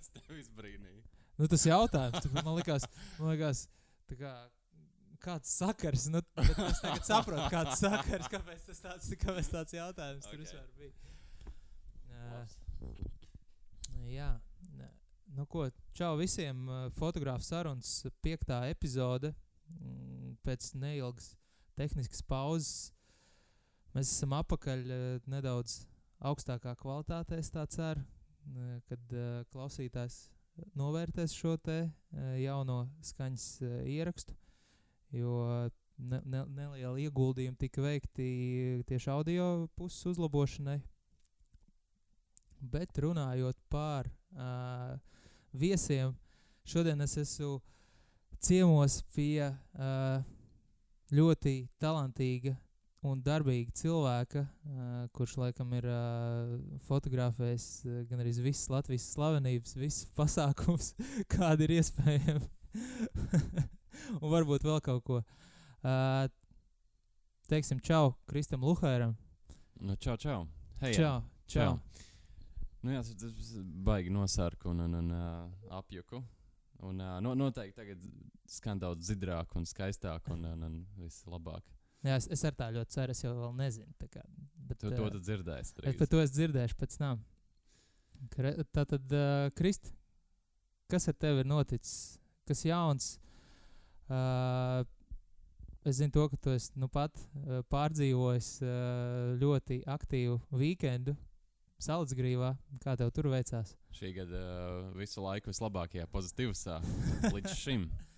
izbrīnīju. Nu, tas jautājums, tu- man liekas, man liekas tā kā, kāds sakars. Nu, es tagad saprotu, kāds sakars, kāpēc tas tāds, kāpēc tāds jautājums tur Ok. vispār bija. Labs. Jā, nē. nu ko, čau visiem. ā, Fotogrāfu sarunas piektā epizode. Mm, Pēc neilgas tehniskas pauzes mēs esam apakaļ nedaudz augstākā kvalitātē, es tā ceru, kad ā, klausītājs novērtēs šo te ā, jauno skaņas ierakstu, jo ne, ne, neliela ieguldījuma tika veikti tieši audio puses uzlabošanai. Bet runājot par uh, viesiem, šodien es esmu ciemos pie uh, ļoti talantīga un darbīga cilvēka, kurš laikam ir fotografējis gan arī visas Latvijas slavenības, visas pasākums, kādi ir iespējami. un varbūt vēl kaut ko. Teiksim, čau Kristam Luhēram. Nu, čau, čau. Hei, Čau, čau. Nu, jā, tas baigi nosārku un, un, un uh, apjuku. Un uh, no, noteikti tagad skan daudz zidrāk un skaistāk un, un, un viss labāk. Jā, es, es ar tā ļoti ceru, es jau vēl nezinu. tā Kā, bet, Tu to tu dzirdēsi. es par to es dzirdēšu pēc tam. Kre- Tātad, uh, Krist, kas ar tevi ir noticis? Kas jauns? Uh, es zinu, to, ka tu esi nu pat uh, pārdzīvojis uh, ļoti aktīvu weekendu Salacgrīvā. Kā tev tur veicās? Šī gada uh, visu laiku vislabākajā pozitīvā līdz šim.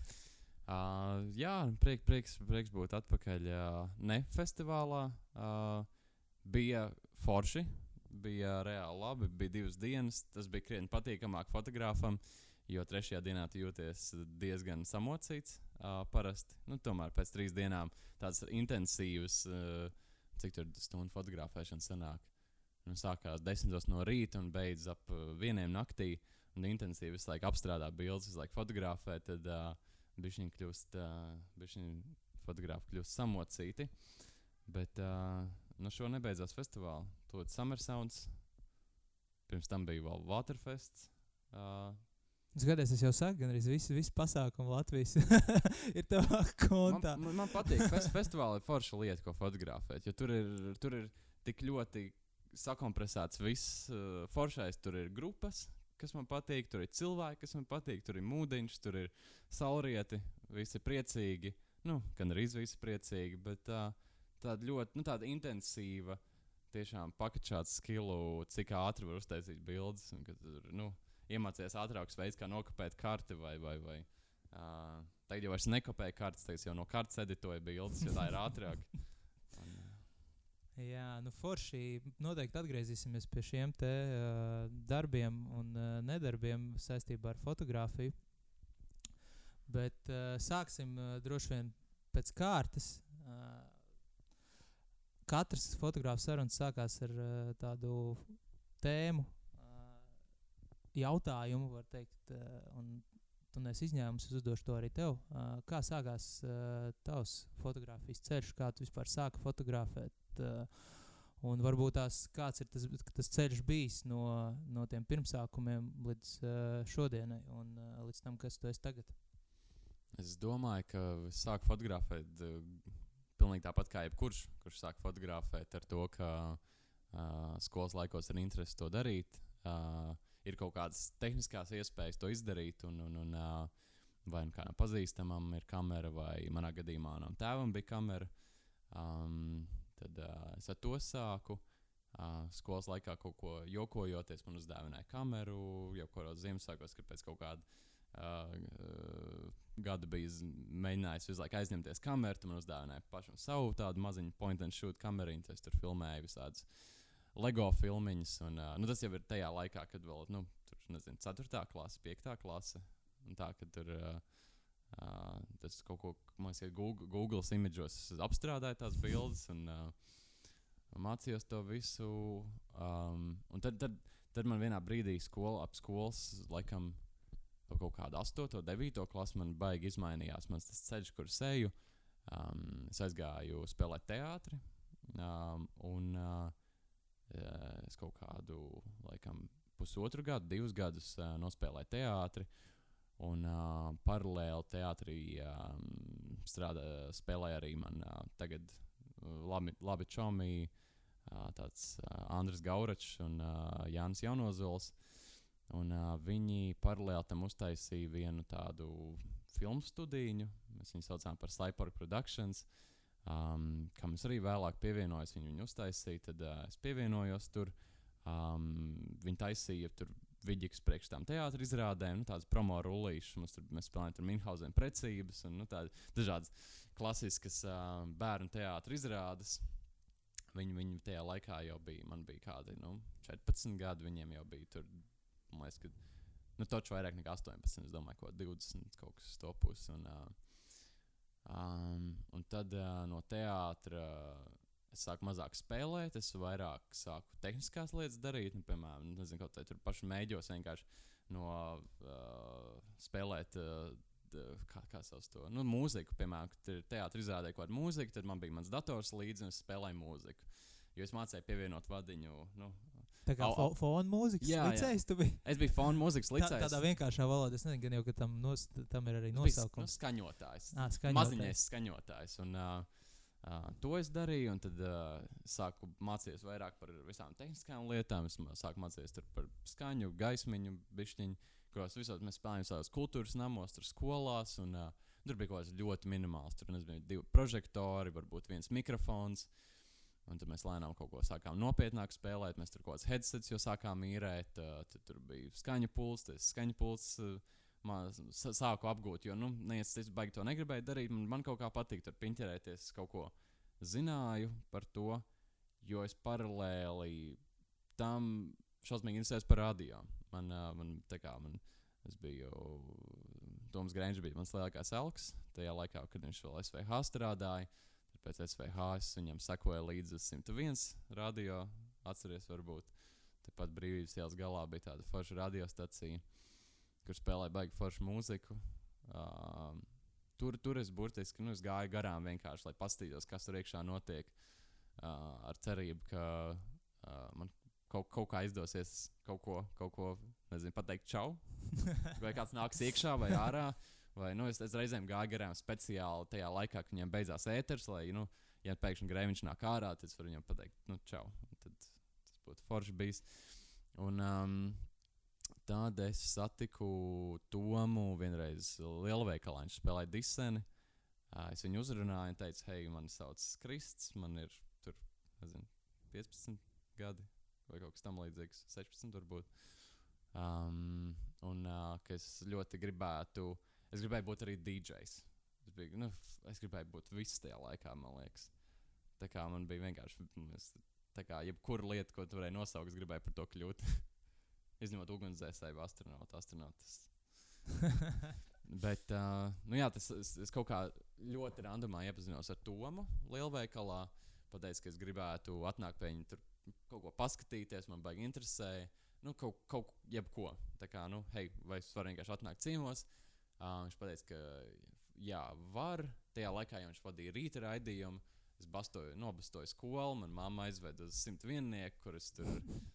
Uh, jā, priek, prieks, prieks būt atpakaļ. Uh, ne festivālā. Uh, bija forši, bija reāli labi. Bija divas dienas. Tas bija krietni patīkamāk fotografam, jo trešajā dienā jūties diezgan samocīts. Uh, parasti, nu, tomēr pēc trīs dienām tāds intensīvs, uh, cik tur stundu fotografēšana sanāk. Nu, sākās desmitos no rīta un beidzas ap uh, vieniem naktī. Un intensīvi visu laiku apstrādā bildes, visu laiku fotografē. Tad uh, viņi kļūst, uh, bišķiņ fotografi kļūst samocīti. Bet uh, nu šo nebeidzās festivāls. Tur Summer Sounds. Pirms tam bija vēl Waterfests. Uh, Es gadījos, es jau saku, gan arī viss vis pasākums Latvijas ir tavā man, kontā. man, man patīk, ka festivālā ir forša lieta, ko fotografēt. Jo tur ir, tur ir tik ļoti sakompresēts viss uh, foršais. Tur ir grupas, kas man patīk, tur ir cilvēki, kas man patīk, tur ir mūdeņš, tur ir saulrieti, visi priecīgi. Nu, gan arī visi priecīgi, bet uh, tāda ļoti nu, tāda intensīva, tiešām pakačāts skilu, cik ātri var uztaisīt bildes. un ka Tur, nu, iemācīties ātrākus veidus, kā nokopēt karti vai, vai, vai uh, tagad jau vairs nekopēju kartes, tagad jau no kartes editoju bildes, jo tā ir ātrāk. Jā, nu forši. Noteikti atgriezīsimies pie šiem te uh, darbiem un uh, nedarbiem saistībā ar fotografiju. Bet uh, sāksim uh, droši vien pēc kārtas. Uh, katrs fotogrāfs sarunas sākās ar uh, tādu tēmu, uh, jautājumu, var teikt, uh, un tu neesi izņēmums, es uzdošu to arī tev. Uh, kā sākās uh, tavs fotografijas ceļš, kā tu vispār sāki fotografēt? Uh, un varbūt tās, kāds ir tas, tas ceļš bijis no, no tiem pirmsākumiem līdz uh, šodienai un uh, līdz tam, kas tu esi tagad. Es domāju, ka es sāku fotografēt uh, pilnīgi tāpat kā jebkurš, kurš sāk fotografēt ar to, ka uh, skolas laikos ir interese to darīt. Uh, ir kaut kādas tehniskās iespējas to izdarīt, un, un, un uh, vai nu kādam pazīstamam ir kamera, vai manā gadījumā manam tēvam bija kamera. Um, tad uh, es ar to sāku. Uh, skolas laikā kaut ko jokojoties, man uzdāvināja kameru, jau kuros Ziemassvētkos, kad pēc kaut kāda uh, gada bija mēģinājis visu laiku aizņemties kameru. Tad man uzdāvināja pašam savu tādu maziņu point and shoot kameru. Es tur filmēju visādas LEGO filmiņas. Un, uh, nu, tas jau ir tajā laikā, kad vēl nu, tur, nezinu, 4. klase, 5. klase. Un tā, kad tur uh, uh, tas kaut ko, man liekas, ka Google, Google imidžos apstrādāja tās bildes. Un, uh, Mācījos to visu. Um, un tad, tad, tad man vienā brīdī skola, ap skolas, laikam, kaut kādu 8, 9 klasi man baigi izmainījās. Mans ceļš, kur es eju, um, es aizgāju spēlēt teātri. Um, un uh, es kaut kādu, laikam, pusotru gadu, divus gadus uh, nospēlēju teātri. Un uh, paralēli teātrī uh, strādā, spēlēja arī man uh, tagad labi, labi čomi, uh, tāds uh, Andris Gauračs un uh, Jānis Jaunozols. Un, uh, viņi paralēli tam uztaisīja vienu tādu filmu studiju. Mēs viņu saucām par Cyborg Productions. Um, kam es arī vēlāk pievienojos, viņi viņu uztaisīja, tad uh, es pievienojos tur. Um, viņi taisīja tur vidīgas priekš tām teātris izrādēm, nu, tādas promo rullīšas. Mums tur mēs spēlējām tur Minhausena precības un nu, tādas dažādas klasiskas uh, bērnu teātris izrādes. Viņi, viņi tajā laikā jau bija, man bija kādi nu, 14 gadi, viņiem jau bija tur, man liekas, ka Nu, Taču vairāk nekā 18, es domāju, ko 20 kaut kas to pusi. Un, uh, um, un tad uh, no teātra es sāku mazāk spēlēt, es vairāk sāku tehniskās lietas darīt. Nu, piemēram, nu, nezinu, kaut kā tur pašu mēģos vienkārši no uh, spēlēt. Uh, Kā, kā sauc to? Nu, mūziku, piemēram, kad ir teātris izrādē kaut kāda mūzika, tad man bija mans dators līdzi un es spēlēju mūziku. Jo es mācīju pievienot vadiņu nu, Tā kā Au- fo fona mūzikas Jā, licējs tu biji. Es biju fona mūzikas Tā, licējs. tādā vienkāršā valodā. Es nezinu, jau, ka tam, nos, tam ir arī Nu, nosaukums. skaņotājs. Ā, skaņotājs. Maziņais skaņotājs. Un, uh, uh, to es darīju, un tad uh, sāku mācīties vairāk par visām tehniskām lietām. Es sāku mācīties par skaņu, gaismiņu, bišķiņu, kuros visos mēs spēlējām savos kultūras namos, tur skolās. Un, uh, tur bija kaut kas ļoti minimāls. Tur bija divi prožektori, varbūt viens mikrofons. Un tad mēs lēnām kaut ko sākām nopietnāk spēlēt. Mēs tur kaut kādas headsets jau sākām īrēt. Uh, tur bija skaņa pulss, skaņa pulss. Uh, sāku apgūt, jo, nu, es baigi to negribēju darīt. Man, man kaut kā patīk tur piņķerēties, es kaut ko zināju par to, jo es paralēli tam šausmīgi interesējos par radio. Man, man, tā kā man, es biju, Toms Grēns bija mans lielākais elks tajā laikā, kad viņš vēl SVH strādāja. Tad pēc SVH es viņam sekoju līdzi uz 101 radio, atceries varbūt. Tepat brīvības ielas galā bija tāda forša radiostacija kur spēlēja baigi foršu mūziku. Uh, tur, tur es burtiski nu, es gāju garām vienkārši, lai paskatītos, kas tur iekšā notiek. Uh, ar cerību, ka uh, man kaut, kaut kā izdosies kaut ko, kaut ko nezinu, pateikt, čau. Vai kāds nāks iekšā vai ārā. Vai, nu, es, es reizēm gāju garām speciāli tajā laikā, kad viņam beidzās ēters. Lai, nu, ja pēkšņi grēviņš nāk ārā, tad es varu viņam pateikt, nu, čau. Tad tas būtu forši bijis. Un, um, Tad es satiku Tomu vienreiz lielveikalā. Viņš spēlēja diseni. Es viņu uzrunāju un teicu, hei, man sauc Krists, man ir tur, nezinu, 15 gadi vai kaut kas tamlīdzīgs, 16 varbūt. Um, un uh, es ļoti gribētu, es gribēju būt arī DJs. Es, biju, nu, es gribēju būt viss tajā laikā, man liekas. Tā kā man bija vienkārši, es, tā kā jebkura lieta, ko tu varēji nosaukt, es gribēju par to kļūt. Izņemot ugunsdzēsēju, astronautu, astronautus. Bet, uh, nu jā, tas es, es kaut kā ļoti randomā iepazinos ar Tomu lielveikalā. Pateicu, ka es gribētu atnākt pie viņa, tur kaut ko paskatīties, man baigi interesē. Nu, kaut, kaut jebko. Tā kā, nu, hei, vai es varu vienkārši atnākt ciemos? Uh, viņš teica, ka jā, var. Tajā laikā jau viņš vadīja rīta raidījumu. Es bastoju, nobastoju skolu, man mamma aizveda uz 101, kur es tur,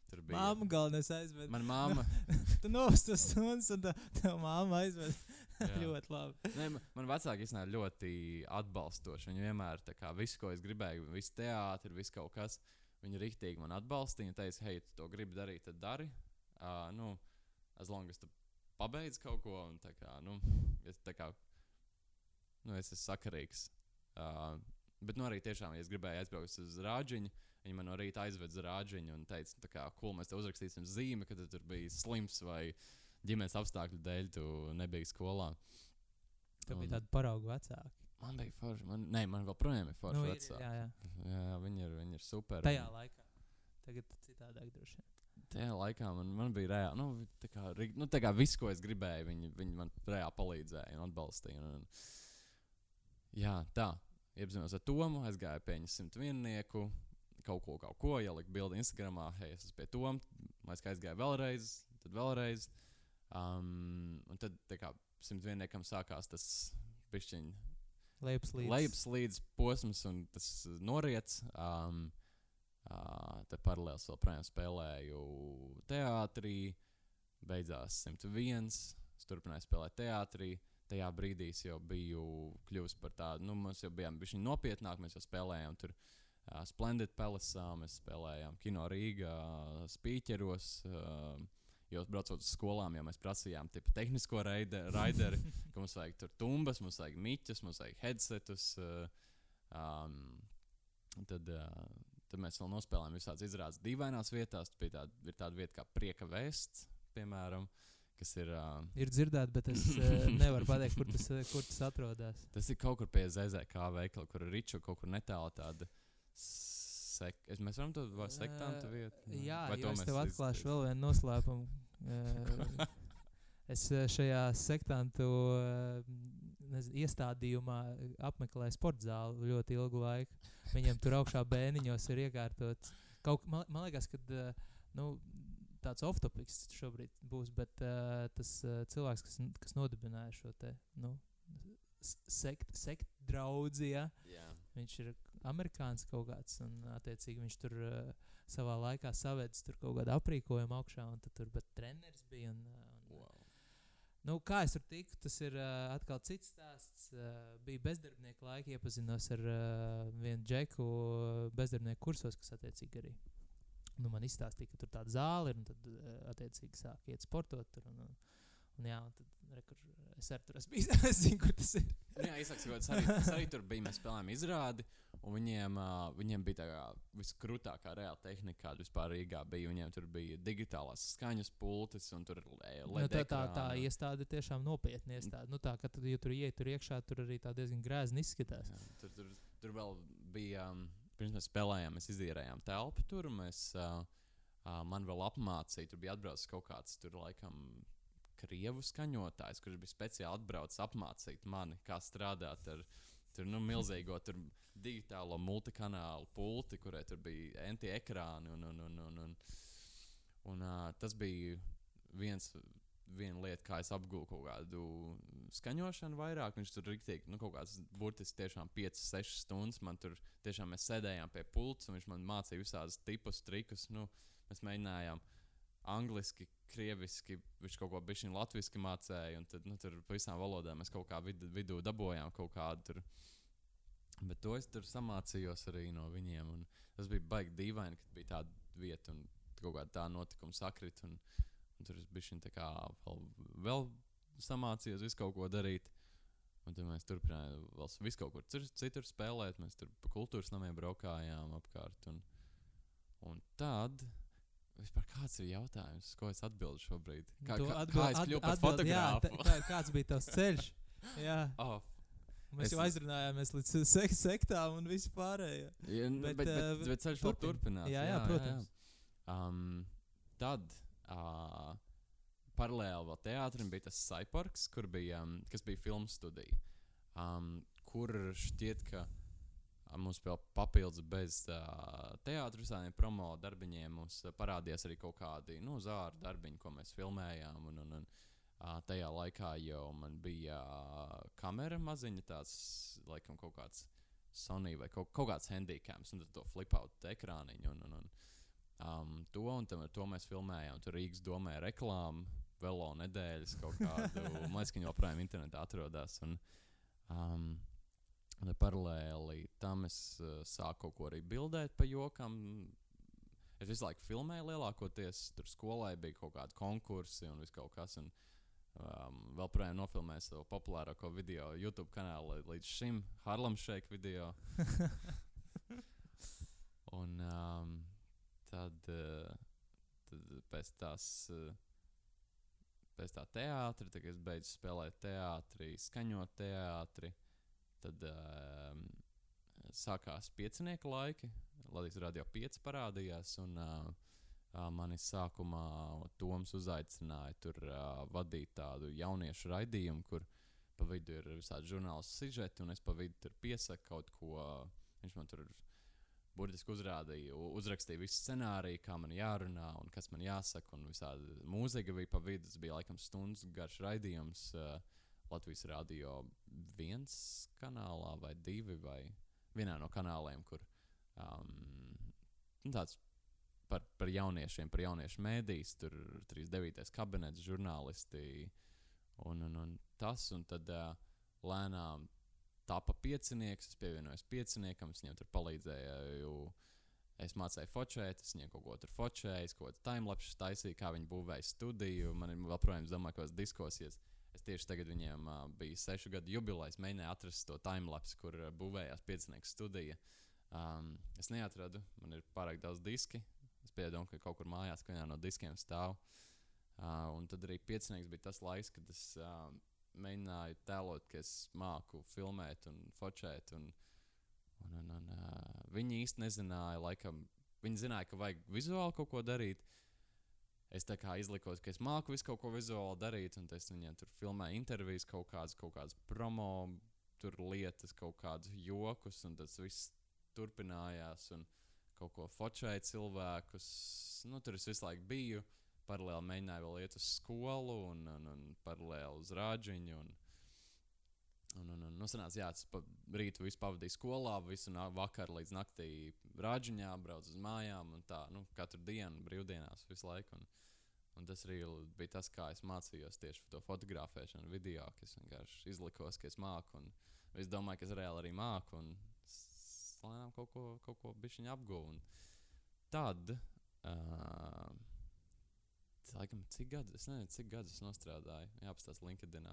tur biju. Māma galvenais aizved. Man mamma, Tu novest uz stundas, un tā, tev māma aizved. Jā. ļoti labi. Nē, man, man vecāki īstenībā ļoti atbalstoši. Viņi vienmēr tā kā visu, ko es gribēju, visu teātris, visu kaut kas. Viņi rīktīgi man atbalstīja. Viņi teica, hei, tu to gribi darīt, tad dari. Uh, nu, as long as tu pabeidz kaut ko, un tā kā, nu, es, tā kā, nu, es esmu sakarīgs. Uh, bet, nu, arī tiešām, ja es gribēju aizbraukt uz rāģiņu, viņi man no rīta aizved uz rāģiņu un teica, tā kā, cool, mēs te uzrakstīsim zīmi, ka tu tur biji slims vai ģimenes apstākļu dēļ tu nebija skolā. Tev Un- bija tāda parauga vecāka. Man bija forši. Man, nē, man joprojām ir forši. Nu, Nu, ir, vecāki. jā, jā. jā, viņi ir, viņi ir super. Tajā un laikā. Tagad citādāk droši vien. Tajā laikā man, man bija reāli. Nu, tā kā, nu, tā kā viss, ko es gribēju, viņi, viņi man reāli palīdzēja un atbalstīja. Un, un, jā, tā. Iepazinos ar Tomu, aizgāju pie viņa simtviennieku. Kaut ko, kaut ko ieliku bildi Instagram, hei, es esmu pie Toma. Mēs kā aizgāju vēlreiz, tad vēlreiz. Um, un tad, kā simtvienniekam sākās tas pišķiņš Lejups līdz. posms un tas noriets. Um, Uh, te paralēli joprojām spēlēju teātrī, beidzās 101. Es turpināju spēlēt teātrī. Tajā brīdī es jau biju kļuvis par tādu, nu, mēs jau bijām bijuši nopietnāk, mēs jau spēlējām tur uh, Splendid Palace, mēs spēlējām Kino Rīgā, Spīķeros. Uh, Jo braucot uz skolām, jau mēs prasījām tipu, tehnisko raideri, ka mums vajag tur tumbas, mums vajag miķus, mums vajag headsetus. Uh, um, tad, uh, tad mēs vēl nospēlējām visādas izrādes dīvainās vietās. Bija tāda, ir tāda vieta kā prieka vēsts, piemēram. Kas ir, uh, ir dzirdēts, bet es uh, nevaru pateikt, kur tas, kur tas atrodas. Tas ir kaut kur pie ZZK veikala, kur ir riču kaut kur netālu tāda sek... Es, mēs varam to sektantu vietu. Jā, Vai jo es tev atklāšu vēl vienu noslēpumu. es šajā sektantu nezinu, iestādījumā apmeklēju sporta zāli ļoti ilgu laiku. Viņam tur augšā bēniņos ir iekārtots. Kaut, man, man liekas, ka nu, tāds off-topics šobrīd būs, bet uh, tas uh, cilvēks, kas, kas nodibināja šo te, nu, sekt, sekt draudzi, ja? yeah. viņš ir amerikānis kaut kāds, un attiecīgi viņš tur uh, savā laikā savedis tur kaut kādu aprīkojumu augšā, un tur bet treneris bija. Un, un, wow. Nu, kā es tur tiku, tas ir uh, atkal cits stāsts. Uh, bija bezdarbnieka laika, iepazinos ar uh, vienu džeku bezdarbnieku kursos, kas attiecīgi arī nu, man izstāstīja, ka tur tāda zāle ir, un tad uh, attiecīgi sāk iet sportot tur. Un, un, un, jā, un tad, re, es arī tur esmu bijis, es zinu, kur tas ir. jā, izsaka, es arī, es arī tur biju, mēs spēlējām izrādi. Un viņiem, uh, viņiem bija tā viskrūtākā reāla tehnika, kāda vispār Rīgā bija. Viņiem tur bija digitālās skaņas pultis un tur bija nu, tā, tā, tā iestāde tiešām nopietni iestāde. Nu, tā, ka, tad, ja tur ieiet tur iekšā, tur arī tā diezgan grēzni izskatās. Jā, tur, tur, tur vēl bija, um, pirms mēs spēlējām, mēs izīrējām telpu tur. Mēs, uh, uh, man vēl apmācīja, tur bija atbraucis kaut kāds tur laikam. Krievu skaņotājs, kurš bija speciāli atbraucis apmācīt mani, kā strādāt ar tur, nu, milzīgo tur, digitālo multikanālu pulti, kurai tur bija anti-ekrāni. Un, un, un, un, un, un, uh, tas bija viens. Viena lieta, kā es apgūstu kaut kādu skaņošanu vairāk, viņš tur rīktīgi, nu, kaut kāds burtiski tiešām 5, 6 stundas. Man tur tiešām mēs sēdējām pie pults, un viņš man mācīja visādus tipus, trikus. Nu, mēs mēģinājām angliski, krieviski, viņš kaut ko bišķiņu latviski mācīja, un tad, nu, tur visām valodām mēs kaut kā vid vidū dabūjām kaut kādu tur Bet to es tur samācījos arī no viņiem. Tas bija baigi dīvaini, kad bija tāda vieta un kaut kāda tā notikuma sakrit. Un, un tur es biju tā kā vēl, vēl samācījos visu kaut ko darīt. Un tad mēs turpinājām vēl visu kaut kur citur spēlēt. Mēs tur pa kultūras namiem braukājām apkārt. Un, un tad. Vispār kāds ir jautājums, ko es atbildēju šobrīd? Kā, kā, atbild, kā es kļuvu par atbild, fotogrāfu? Jā, tā, kāds bija tavs ceļš? jā. Oh, Mēs es... jau aizrunājāmies līdz sek sektām un viss pārējie. Ja, bet, bet, bet, bet, bet ceļš vēl turpinās. Jā, jā, jā protams. Jā. Um, tad uh, paralēli vēl teātrim bija tas kur bija, um, kas bija filmu studija. Um, kur šķiet, ka mums vēl papildus bez uh, teātris, visādiem promo darbiņiem, mums parādījās arī kaut kādi nu, zāru darbiņi, ko mēs filmējām. Un, un, un, Uh, tajā laikā jau man bija uh, kamera maziņa, tāds laikam kaut kāds Sony vai kaut, kaut kāds handicams, un to flipout ekrāniņu. Un, un, un, um, to, un tam, to mēs filmējām. Tur Rīgas domē reklāmu, velo nedēļas kaut kādu. Man liekas, ka viņi joprojām internetā atrodas. Un, um, un paralēli tam es uh, sāku kaut ko arī bildēt pa jokam. Es visu laiku filmēju lielākoties. Tur skolai bija kaut kādi konkursi un viss kaut kas. Un, Um, vēl projām nofilmēju savu populārāko video YouTube kanālā līdz šim, Harlem Shake video. un um, tad, uh, tad pēc tās. Uh, Pēc tā teātra, tad es beidzu spēlēt teātrī, skaņot teātrī. Tad um, sākās piecinieku laiki. Latvijas radio 5 parādījās. Un, uh, Mani sākumā Toms uzaicināja tur uh, vadīt tādu jauniešu raidījumu, kur pa vidu ir visādi žurnālisti sižeti, un es pa vidu tur piesaku kaut ko. Viņš man tur burtiski uzrādīja, uzrakstīja visu scenāriju, kā man jārunā un kas man jāsaka. Un visādi mūzika bija pa vidu. Tas bija laikam stundas garš raidījums uh, Latvijas Rādio viens kanālā vai divi vai vienā no kanāliem, kur um, nu, tāds par, par jauniešiem, par jauniešu mēdīs, tur 39. kabinets, žurnālisti un, un, un tas. Un tad uh, lēnām tapa piecinieks, es pievienojos pieciniekam, es viņam tur palīdzēju. Es mācīju focēt, es viņiem kaut ko tur focēju, kaut kādu timelapsu taisīju, kā viņi būvēja studiju. Man ir vēl projām, domāju, ka diskusijas. Es tieši tagad viņiem uh, bija sešu gadu jubileja, mēģināju atrast to timelapsu, kur uh, būvējās piecinieks studija. Um, es neatradu, man ir pārāk daudz diski. Es pieņemu, ka kaut kur mājās, ka vienā no diskiem stāv. Uh, un tad arī piecinieks bija tas laiks, kad es uh, mēģināju tēlot, ka es māku filmēt un focēt. Un, un, un, un, uh, viņi īsti nezināja, laikam, viņi zināja, ka vajag vizuāli kaut ko darīt. Es tā kā izlikos, ka es māku visu kaut ko vizuāli darīt, un es viņiem tur filmēju intervijas, kaut kādas, kaut kādas promo lietas, kaut kādus jokus, un tas viss turpinājās. Un kaut ko focēju cilvēkus. Nu, tur es visu laiku biju. Uh, paralēli mēģināju vēl iet uz skolu un, un, un paralēli uz rāģiņu. Un, un, un, un nu, sanāca, jā, tas pa rītu visu pavadīju skolā, visu vakaru līdz naktī rāģiņā, braucu uz mājām un tā, nu, katru dienu brīvdienās visu laiku. Un, un tas arī bija tas, kā es mācījos tieši to fotografēšanu, video, ka es vienkārši izlikos, ka es māku. Un es domāju, ka es reāli arī māku. Un lēnām kaut ko, kaut ko bišķiņu apguvu. Tad uh, laikam, cik gadus, es nezinu, cik gadus es nostrādāju. Jā, apstāties LinkedIn.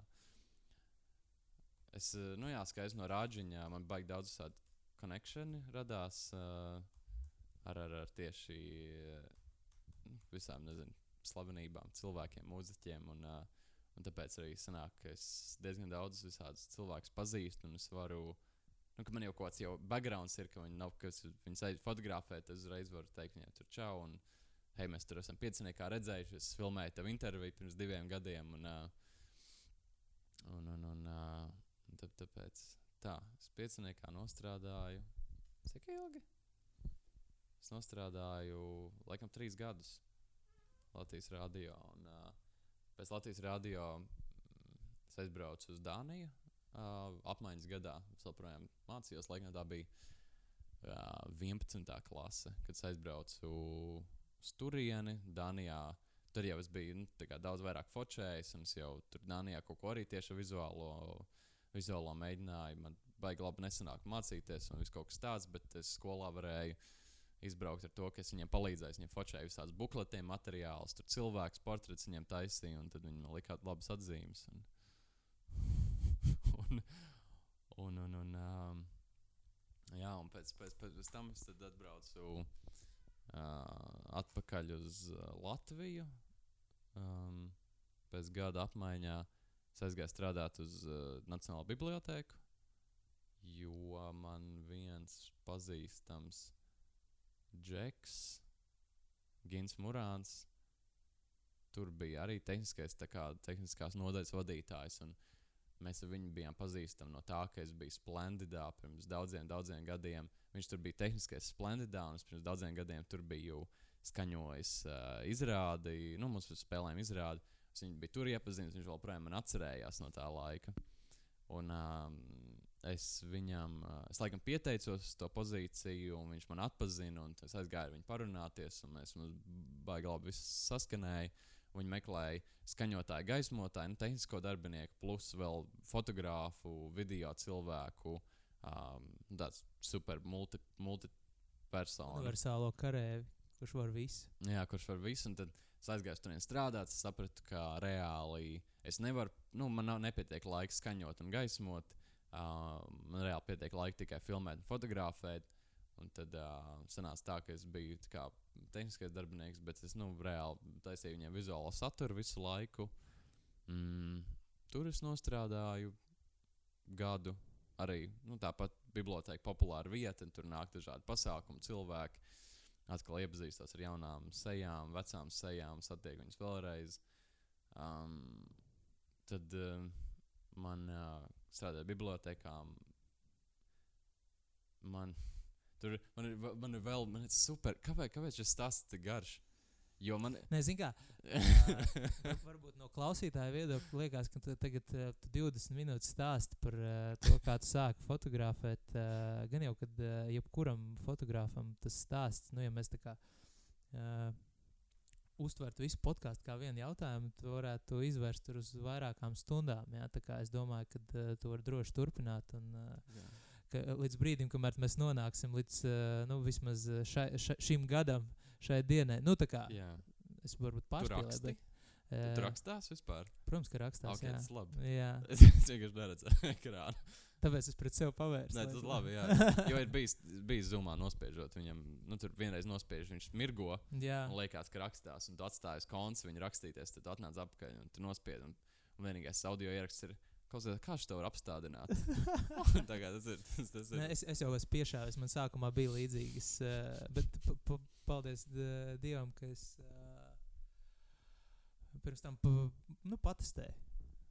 Es, eh, nu jā, skaidrs no rāģiņā, man baigi daudz tādu konekšanu radās uh, ar, ar, ar tieši uh, visām, nezinu, slavenībām, cilvēkiem, mūziķiem. Un, uh, un tāpēc arī sanāk, ka es diezgan daudz visādus cilvēkus pazīstu un es varu. Nu, man jau kaut kāds jau backgrounds ir, ka viņi nav, kas viņi sēž fotografēt, es uzreiz varu teikt viņiem tur čau. Un, uh, hei, mēs tur esam pieciniekā redzējuši, es filmēju tev interviju pirms diviem gadiem. Un, un, un, un, un tā, tāpēc tā, es pieciniekā nostrādāju. Cik ilgi? Es nostrādāju laikam trīs gadus Latvijas rādio. Un, pēc Latvijas rādio es aizbraucu uz Dāniju. Uh, apmaiņas gadā es joprojām mācījos, laikam tā bija uh, 11. klase, kad es aizbraucu uz turieni, Dānijā. Tur jau es biju nu, daudz vairāk focējis, un es jau tur Dānijā kaut ko arī tieši vizuālo, vizuālo mēģināju. Man baigi labi nesanāk mācīties, un viss kaut kas tāds, bet es skolā varēju izbraukt ar to, ka es viņiem palīdzēju. Viņiem focēju visādas bukletiem, materiālus, tur cilvēks portrets viņiem taisīja, un tad viņi man likāt labas atzīmes. Un, un, un, un, un, um, jā, un pēc, pēc, pēc, pēc tam es atbraucu atpakaļ uz Latviju. Um, pēc gada apmaiņā es aizgāju strādāt uz uh, Nacionālo bibliotēku, jo man viens pazīstams Džeks, Gins Mūrāns, tur bija arī tehniskais, kā, tehniskās nodaļas vadītājs. Mēs ar viņu bijām pazīstami no tā, ka es biju Splendidā pirms daudziem, daudziem gadiem. Viņš tur bija tehniskais Splendidā, un es pirms daudziem gadiem tur biju skaņojis uh, izrādi. Nu, mums spēlējuma izrādi. Es viņu biju tur iepazinis, viņš joprojām man atcerējās no tā laika. Un, um, es viņam, uh, es laikam pieteicos to pozīciju, un viņš man atpazina. Es aizgāju ar viņu parunāties, un mēs mums baigi labi saskanējām. Viņi meklēja skaņotāju, gaismotāju, nu, tehnisko darbinieku, plus vēl fotogrāfu, video cilvēku. Um, tāds super multi, multi personu. Universālo karēvi, kurš var visu. Jā, kurš var visu. Un tad es aizgāju tur strādāt, sapratu, ka reāli es nevaru, nu, man nav nepietiek laika skaņot un gaismot. Uh, man reāli pietiek laika tikai filmēt un fotografēt. Un tad uh, sanāca tā, ka es biju kā tehniskais darbinieks, bet es nu, reāli taisīju viņiem vizuālo saturu visu laiku. Mm, tur es nostrādāju gadu. Arī nu, tāpat biblioteka populāra vieta, un tur nāk dažādi pasākumi, cilvēki. Atkal iepazīstos ar jaunām sejām, vecām sejām, satiek viņus vēlreiz. Um, tad uh, man uh, strādāja bibliotekā. Man Tur man ir, man ir vēl man ir super. Kāpēc, kāpēc šis stāsts tik garš? Jo man. Nē, zini, kā. ā, varbūt no klausītāja viedokļa liekas, ka tu tagad tu 20 minūtes stāsti par ā, to, kā tu sāki fotografēt. ā, Gan jau, kad ā, jebkuram fotogrāfam tas stāsts, nu, ja mēs tā kā ā, uztvertu visu podkāstu kā vienu jautājumu, tu varētu izvērst tur uz vairākām stundām. Jā, tā kā es domāju, ka uh, tu vari droši turpināt. Un, uh, Jā. Ka līdz brīdim, kamēr mēs nonāksim līdz uh, nu, vismaz uh, šai, šai, šim gadam, šai dienai, nu, tā kā Jā. es varbūt raksti? bet, Tu ā, rakstās vispār? Protams, ka rakstās. Ok, jā. tas labi. Jā, Es vienkārši neredzu ekrānu. tāpēc es pret sevi pavērsu. Nē, tas labi. Jā. Jo ir bijis, bijis zumā nospiežot viņam, nu tur vienreiz nospiež, viņš mirgo. Jā, Man liekas, ka rakstās, un tu atstāji uz konts viņa rakstīties, tad atnāc atpakaļ un tu nospied. Un, un vienīgais audio ieraksts ir, klausies, kā šis tev var apstādināt. Tagad tas ir. Tas, tas ir. Nē, es, es jau esmu piešāvis. Man sākumā bija līdzīgas, uh, bet pa, pa, paldies Dievam, ka es uh, pirms tam nu, patestēju.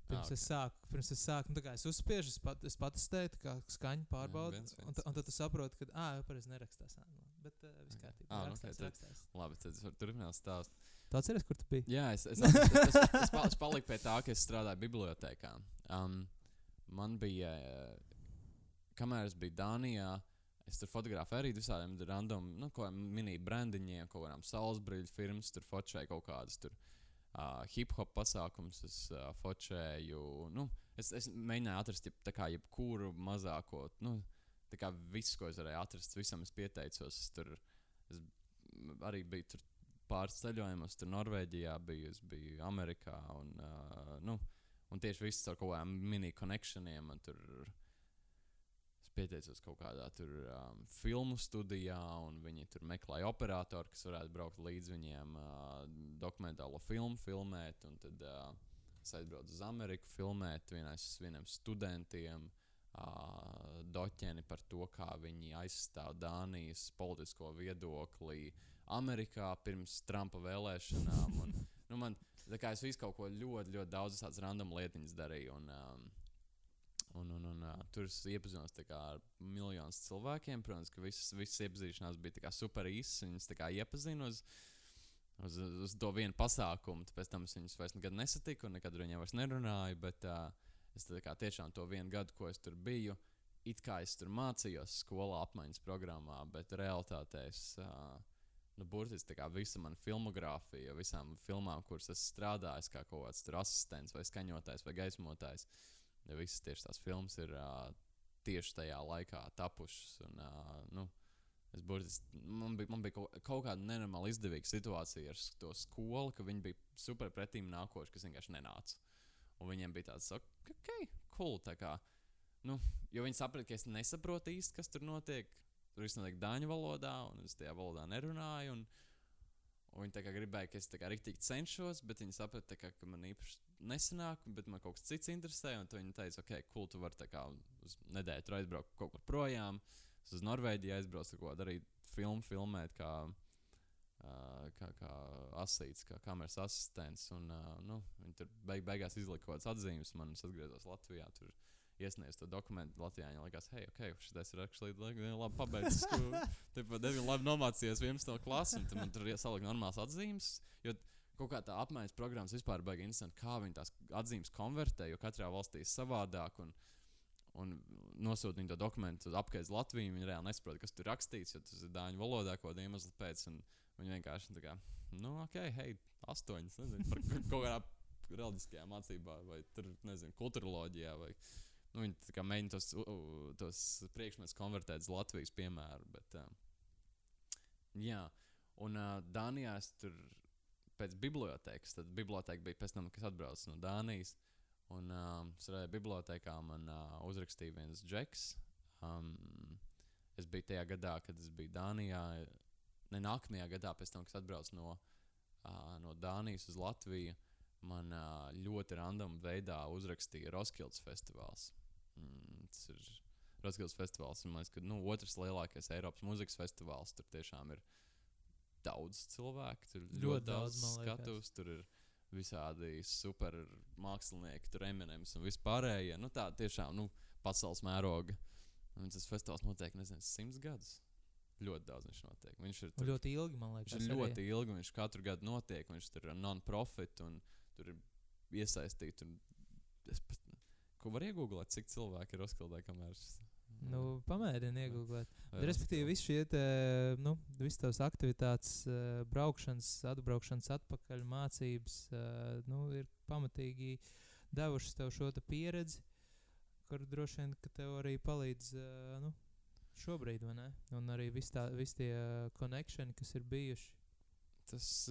Pirms, Ah, es sāku, pirms es sāku, nu, es uzspiežu, es, pat, es patestēju, tā kā skaņu pārbaudu. viens, Un, viens, ta- un tad tu saproti, ka, ah, jau pareizi nerakstās. nu, Bet uh, viss kārtībā. Ah, rakstās, ok, tad- rakstās. Labi, tad es varu turpināt stāstu. Tu atceries, kur tu biji? Jā, es, es, es, es, es, pa- es paliku pie tā, ka es strādāju bibliotekā. Um, man bija, kamēr es biju Dānijā, es tur fotografēju arī visādiem random, nu, ko mini brandiņiem, kaut kādām saulesbrīļu firmas, tur fotografēju kaut kādas tur. Uh, hip hop pasākums, es uh, fotografēju. Nu, es, es mēģināju atrast jeb, kā jebkuru mazāko, nu, kā visu, ko es varēju atrast, visam es pieteicos. Es tur es arī biju tur pāris ceļojumos, tur Norvēģijā biju, es biju Amerikā. Un, uh, nu, un tieši viss ar kaut kādiem mini konekšaniem. man Tur, pieteicos kaut kādā tur, um, filmu studijā, un viņi tur meklēja operatoru, kas varētu braukt līdz viņiem, uh, dokumentālo filmu filmēt. Un tad uh, es aizbraucu uz Ameriku, filmēt vieniem studentiem. Uh, doķeni par to, kā viņi aizstāv Dānijas politisko viedokli Amerikā pirms Trumpa vēlēšanām. Un, nu, man, es visu kaut ko ļoti, ļoti daudz tādas random lietiņas darīju. Un, um, un, un, un, uh, tur es iepazinos kā ar miljonus cilvēkiem. Protams, ka visas, visas iepazīšanās bija super īsas. Viņas iepazinu uz, uz, uz to vienu pasākumu. Pēc tam es viņus vairs nekad nesatiku un nekad ar viņiem vairs nerunāju. Bet uh, es kā tiešām to vienu gadu, ko es tur biju, it kā es tur mācījos skolā apmaiņas programmā, bet realitātē es. Uh, Nu, burtiski visa mana filmogrāfija, visām filmām, kuras esmu strādājis, kā kaut kāds asistents, vai skaņotājs, vai gaismotājs. Ja visas tieši tās filmas ir uh, tieši tajā laikā tapušas. Un, uh, nu, es burtiski, man bija, man bija kaut, kaut kāda nenormāla izdevīga situācija ar to skolu, ka viņi bija super pretīm nākoši, kas vienkārši nenāca. Un viņiem bija tāds, ok, cool. tā Kā, nu, jo viņi saprata, ka es nesaprotu īsti, kas tur notiek. Tur viss notiek dāņu valodā, un es tajā valodā nerunāju. Un, un viņi gribēja, ka es tā kā rīktīgi cenšos, bet viņi saprata, kā, ka man īpaši nesanāk, bet man kaut kas cits interesē. Un viņi teica, ok, cool, tu vari kā uz nedēļu tur aizbraukt kaut kur projām. Es uz Norvēģiju aizbraucu, ko darīt, filmu filmēt. Kā, Uh, kā, kā asīts, kā kameras asistents. Un, uh, nu, viņi tur beig, beigās izlika kaut kādas atzīmes. Man es atgriezos Latvijā. Tur iesniedzu to dokumentu Latvijā. Viņa likās, hei, ok, šis ir like, labi pabeidzis. Tur diezgan labi nomācījies 11. klasē. Tad man tur iesalikt normālas atzīmes. Jo kaut kā tā apmaiņas programmas vispār beigas interesanti, kā viņi tās atzīmes konvertē, jo katrā valstī ir savādāk. Un, un nosūta viņa to dokumentu apskaidrs Latviju. Viņa reāli nesaprot, kas tur rakstīts, jo tas ir dāņu valodā, ko iemeslu pēc. Un viņi vienkārši tā kā, nu, ok, hei, astoņas, nezinu, par ka- kaut kādā reliģiskajā mācībā, vai tur, nezinu, kultūroloģijā. Vai, nu, viņi kā mēģina tos, tos priekšmetus konvertēt uz Latvijas piemēru. Bet, uh, jā, un uh, Dānijā es tur pēc bibliotekas, tad biblioteka bija pēc tam, kas atbrauca no Dānijas. Un um, es redzēju, bibliotekā man uh, uzrakstīja viens džeks. Um, es biju tajā gadā, kad es biju Dānijā. Ne nākamajā gadā, pēc tam, kad atbraucu no, uh, no Dānijas uz Latviju, man uh, ļoti random veidā uzrakstīja Roskildes festivāls. Mm, tas ir Roskildes festivāls, ir, man liekas, ka, nu, otrs lielākais Eiropas mūzikas festivāls. Tur tiešām ir daudz cilvēku, tur ļoti, Ļoti daudz daudz, skatus. Tur ir visādi super mākslinieki, tur eminems un vispārējie. Nu, tā tiešām nu, pasaules mēroga. Un tas festivāls notiek, nezinu, simts gadus. Ļoti daudz viņš notiek. Viņš ir, tur, ļoti ilgi, man liekas. viņš ir arī. ļoti ilgi, un viņš katru gadu notiek. Viņš tur ir non-profit un tur ir iesaistīti. ko var iegūglēt, cik cilvēki ir Roskildē, kamēr es. Nu, pamēģini iegūt. Respektīvi, visi šie te, nu, visas tās aktivitātes, eh, braukšanas, atbraukšanas, atpakaļ mācības, eh, nu, ir pamatīgi devušas tev šo te pieredzi, kur droši vien tev arī palīdz eh, nu, šobrīd? Un arī visi tie konekšņi, kas ir bijuši. Tas.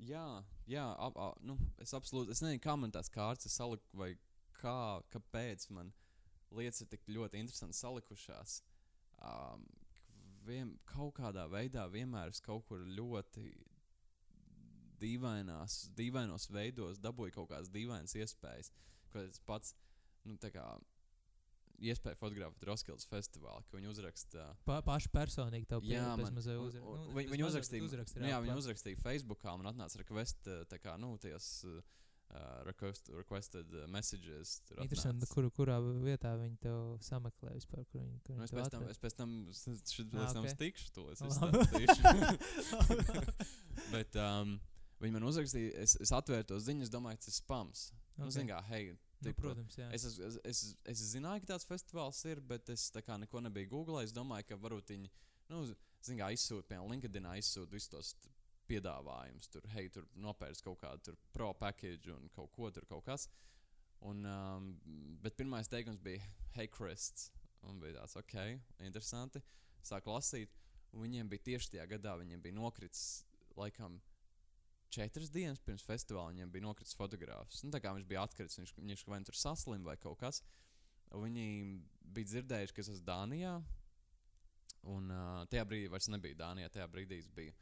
Jā, jā ap, ap, nu, es absolūti. Es nezinu, kā man tās kārtas salikt, vai kā, kāpēc man lietas ir tik ļoti interesanti salikušās. Um, vien, kaut kādā veidā vienmēr es kaut kur ļoti dīvainās, dīvainos veidos dabūju kaut kādas dīvainas iespējas. Ko es pats, nu, tā kā iespēja fotografēt Roskildes festivālā, ka viņi uzraksta. Pa, paši personīgi tev Jā, pieredzi man- mazliet un- uzra- un- nu, viņi- uzrakstīja- uzraksti Nu, jā, viņi uzrakstīja Facebookā un atnāca request, uh, tā kā, nu, ties, uh, request, requested uh, messages. Interesanti, kur, kurā vietā viņi tev sameklē vispār, kur viņi, kur Nu, es, pēc tam, es pēc tam, līdz tam ok. es tikšu to. Es izstāstīšu. Bet um, viņi man uzrakstīja, es, es atvēru to ziņu, es domāju, tas ir spams. Nu, Ok. zin kā, hei, Nu, tipa, protams, jā. Es, es, es, es, zināju, ka tāds festivāls ir, bet es tā kā neko nebiju googlējis. Es domāju, ka varbūt viņi, nu, zināmā mērā, izsūta, piemēram, LinkedInā izsūta visus tos piedāvājumus. Tur, hei, tur nopērts kaut kādu pro package un kaut ko tur kaut kas. Un, um, bet pirmais teikums bija, hei, Krists. Un bija tāds, ok, interesanti. Sāku lasīt, viņiem bija tieši tajā gadā, viņiem bija nokritis, laikam, četras dienas pirms festivāla viņam bija nokritis fotogrāfs. Nu, tā kā viņš bija atkritis, viņš, viņš vai nu tur saslims vai kaut kas. Viņi bija dzirdējuši, ka es esmu Dānijā. Un uh, tajā brīdī vairs nebija Dānijā. Tajā brīdī es biju.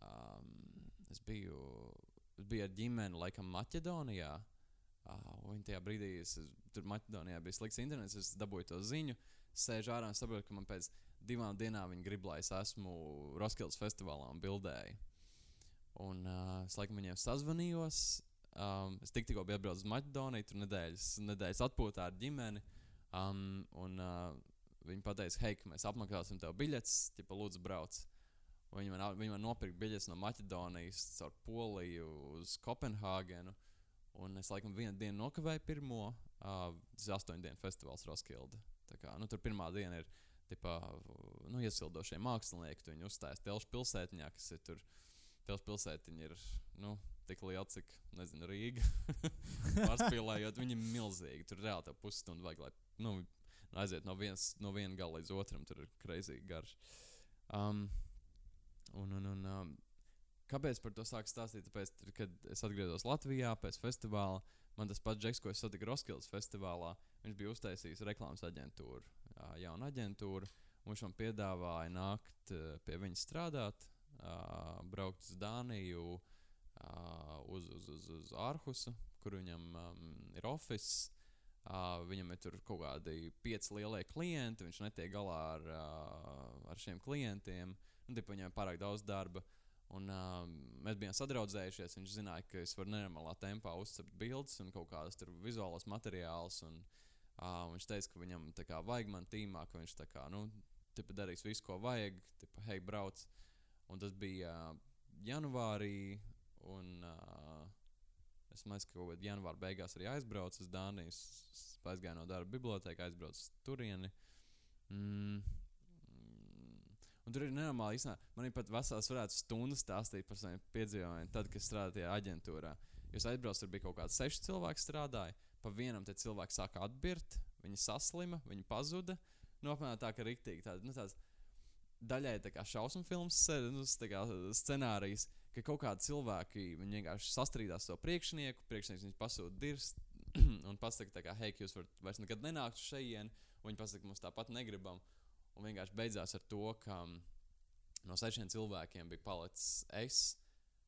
Um, es biju, biju ar ģimeni, laikam, Maķedonijā. Uh, un tajā brīdī, es, tur Maķedonijā bija slikts internets, es dabūju to ziņu. Sēžu ārā un saprotu, ka man pēc divām dienām viņi grib, lai es esmu Roskildes festivālā un bildēju. Un uh, es laikam viņiem sazvanījos. Um, es tik, tikko biju atbraucis uz Maķedoniju, tur nedēļas, nedēļas atpūtā ar ģimeni. Um, un uh, viņi teica, hei, mēs apmaksāsim tev biļetes, ja lūdzu brauc. Viņi man, viņi man nopirka biļetes no Maķedonijas caur Poliju uz Kopenhāgenu. Un es laikam vienu dienu nokavēju pirmo. Uh, tas ir astoņu dienu festivāls Roskilde. Kā, nu, tur pirmā diena ir tipā, nu, iesildošie mākslinieki. Viņi uzstājas Telšu pilsētiņā, kas ir tur. Telšu pilsētiņa ir nu, tik liela, cik nezinu, Rīga. Pārspīlējot, viņi ir milzīgi. Tur reāli tā pusstundu vajag, lai nu, aiziet no, viens, no viena gala līdz otram. Tur ir kreizīgi garš. Um, un, un, un, um, kāpēc par to sāku stāstīt? Tāpēc, kad es atgriezos Latvijā pēc festivāla, man tas pats Džeks, ko es satiku Roskildes festivālā, viņš bija uztaisījis reklāmas aģentūru, jaunu aģentūru. Viņš man piedāvāja nākt pie viņa strādāt, braukt uz Dāniju, uz, uz, uz, uz Ārhusu, kur viņam um, ir oficiāls. Uh, viņam ir tur kaut kādi pieci lielie klienti, viņš netiek galā ar, uh, ar šiem klientiem. Nu, tipa, viņam ir pārāk daudz darba. Un, uh, mēs bijām sadraudzējušies. Viņš zināja, ka es varu nenormālā tempā uzcept bildes un kaut kādas vizuālas materiālus. Un, uh, viņš teica, ka viņam kā, vajag man tīmā, ka viņš kā, nu, tipa, darīs visu, ko vajag. Tipa, hei, brauc. Un tas bija uh, janvārī. Un, uh, Es domāju, ka kaut kādā janvāra beigās arī aizbraucu uz Dāniju. Es aizgāju no darba bibliotekā, aizbraucu uz turieni. Mm. Un tur ir nenormāli īstenībā. Man ir pat vesels varētu stundas stāstīt par saviem piedzīvojumiem, tad, kad strādāju tajā aģentūrā. Jūs aizbraucat, tur bija kaut kāds seši cilvēki strādāja. Pa vienam te cilvēki sāka atbirt, viņi saslima, viņi pazuda. Nu, apmēram tā, ka rīktīgi tāda, nu, tāds daļai tā kā šausmu filmas nu, kā scenārijs, ka kaut kādi cilvēki vienkārši sastrīdās savu priekšnieku, priekšnieks viņus pasūta dirst un pasaka, kā, hei, jūs varat vairs nekad nenākt uz šejienes, un viņi pasaka, mums tāpat negribam. Un vienkārši beidzās ar to, ka mm, no sešiem cilvēkiem bija palicis es,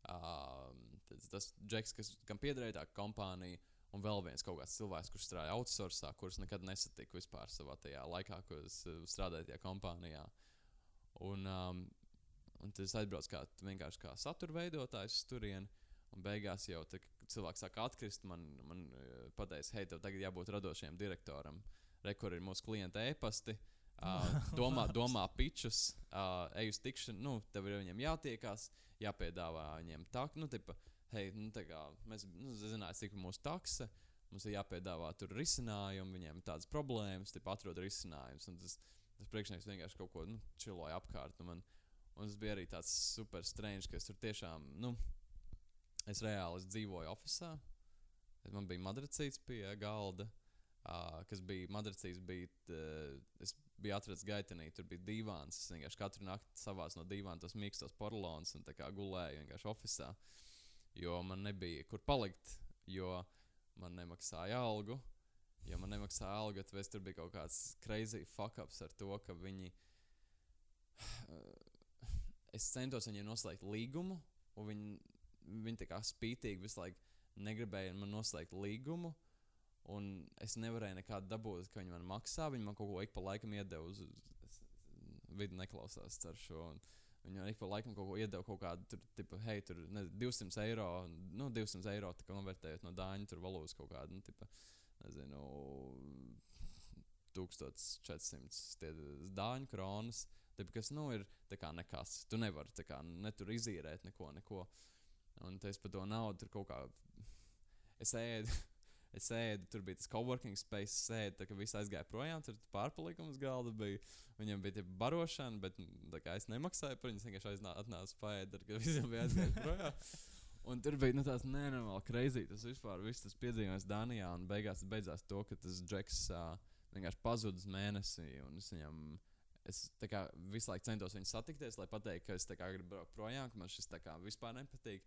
uh, tas, tas Džeks, kas, kam piederēja tā kompānija, un vēl viens kaut kāds cilvēks, kurš strādāja outsourcē, kurus nekad nesatiku vispār savā tajā laikā, kad es uh, strādāju tajā kompānijā. Un, um, un tas aizbrauc kā vienkārši kā satura veidotājs uz turieni. Un beigās jau tā, cilvēks sāk atkrist, man, man uh, pateica, hei, tev tagad jābūt radošajam direktoram. Rekur ir mūsu klienta e-pasti. Uh, domā, domā pičus, uh, ej uz tikšanu, nu, tev ir viņiem jātiekās, jāpiedāvā viņiem tā, nu, tipa, hei, nu, tā kā mēs nu, zinājām, cik mūsu takse, mums ir jāpiedāvā tur risinājumi, viņiem ir tādas problēmas, tipa, atrod risinājumus. Tas, tas priekšnieks vienkārši kaut ko nu, čiloja apkārt. Un, man, un tas bija arī tāds super strange, ka es tur tiešām, nu, es reāli es dzīvoju oficiālā. Man bija madracīts pie galda, uh, kas bija madracīts. Bija, uh, es biju atrasts gaitenī, tur bija divāns. Es vienkārši katru nakti savās no divām tos mīkstos porcelāns un gulēju vienkārši oficiālā. Jo man nebija kur palikt, jo man nemaksāja algu. Ja man nemaksāja algu, tad tur bija kaut kāds crazy fuck ups ar to, ka viņi. Es centos viņiem noslēgt līgumu, un viņi, viņi tā kā spītīgi visu laiku negribēja man noslēgt līgumu. Un es nevarēju nekādu dabūt, ka viņi man maksā. Viņi man kaut ko ik pa laikam iedeva uz, uz vidi, neklausās ar šo. Viņi man ik pa laikam kaut ko iedeva, kaut kādu, tur, tipa, hei, tur ne, 200 eiro, nu, 200 eiro, tā kā novērtējot no dāņu, tur valūtas kaut kādu, nu, tipa, nezinu, 1400 dāņu kronas. Tipa, kas, nu, ir tā kā nekas. Tu nevari, tā kā, ne tur izīrēt neko, neko. Un es par to naudu tur kaut kā es ēdu. Es ēdu, tur bija tas coworking space, es ēdu, tā kā viss aizgāja projām, tur pārpalikums galda bija. Viņam bija tie barošana, bet kā, es nemaksāju par viņu, es vienkārši atnācu paēdu, kad visiem bija aizgājis projām. Un tur bija nu, tāds nenormāli crazy. Tas vispār viss tas piedzīvojums Dānijā. Un beigās tas beidzās to, ka tas džeks uh, vienkārši pazuda uz mēnesi. Es viņam es kā, visu laiku centos viņu satikties, lai pateiktu, ka es kā, gribu braukt projām, ka man šis kā, vispār nepatīk.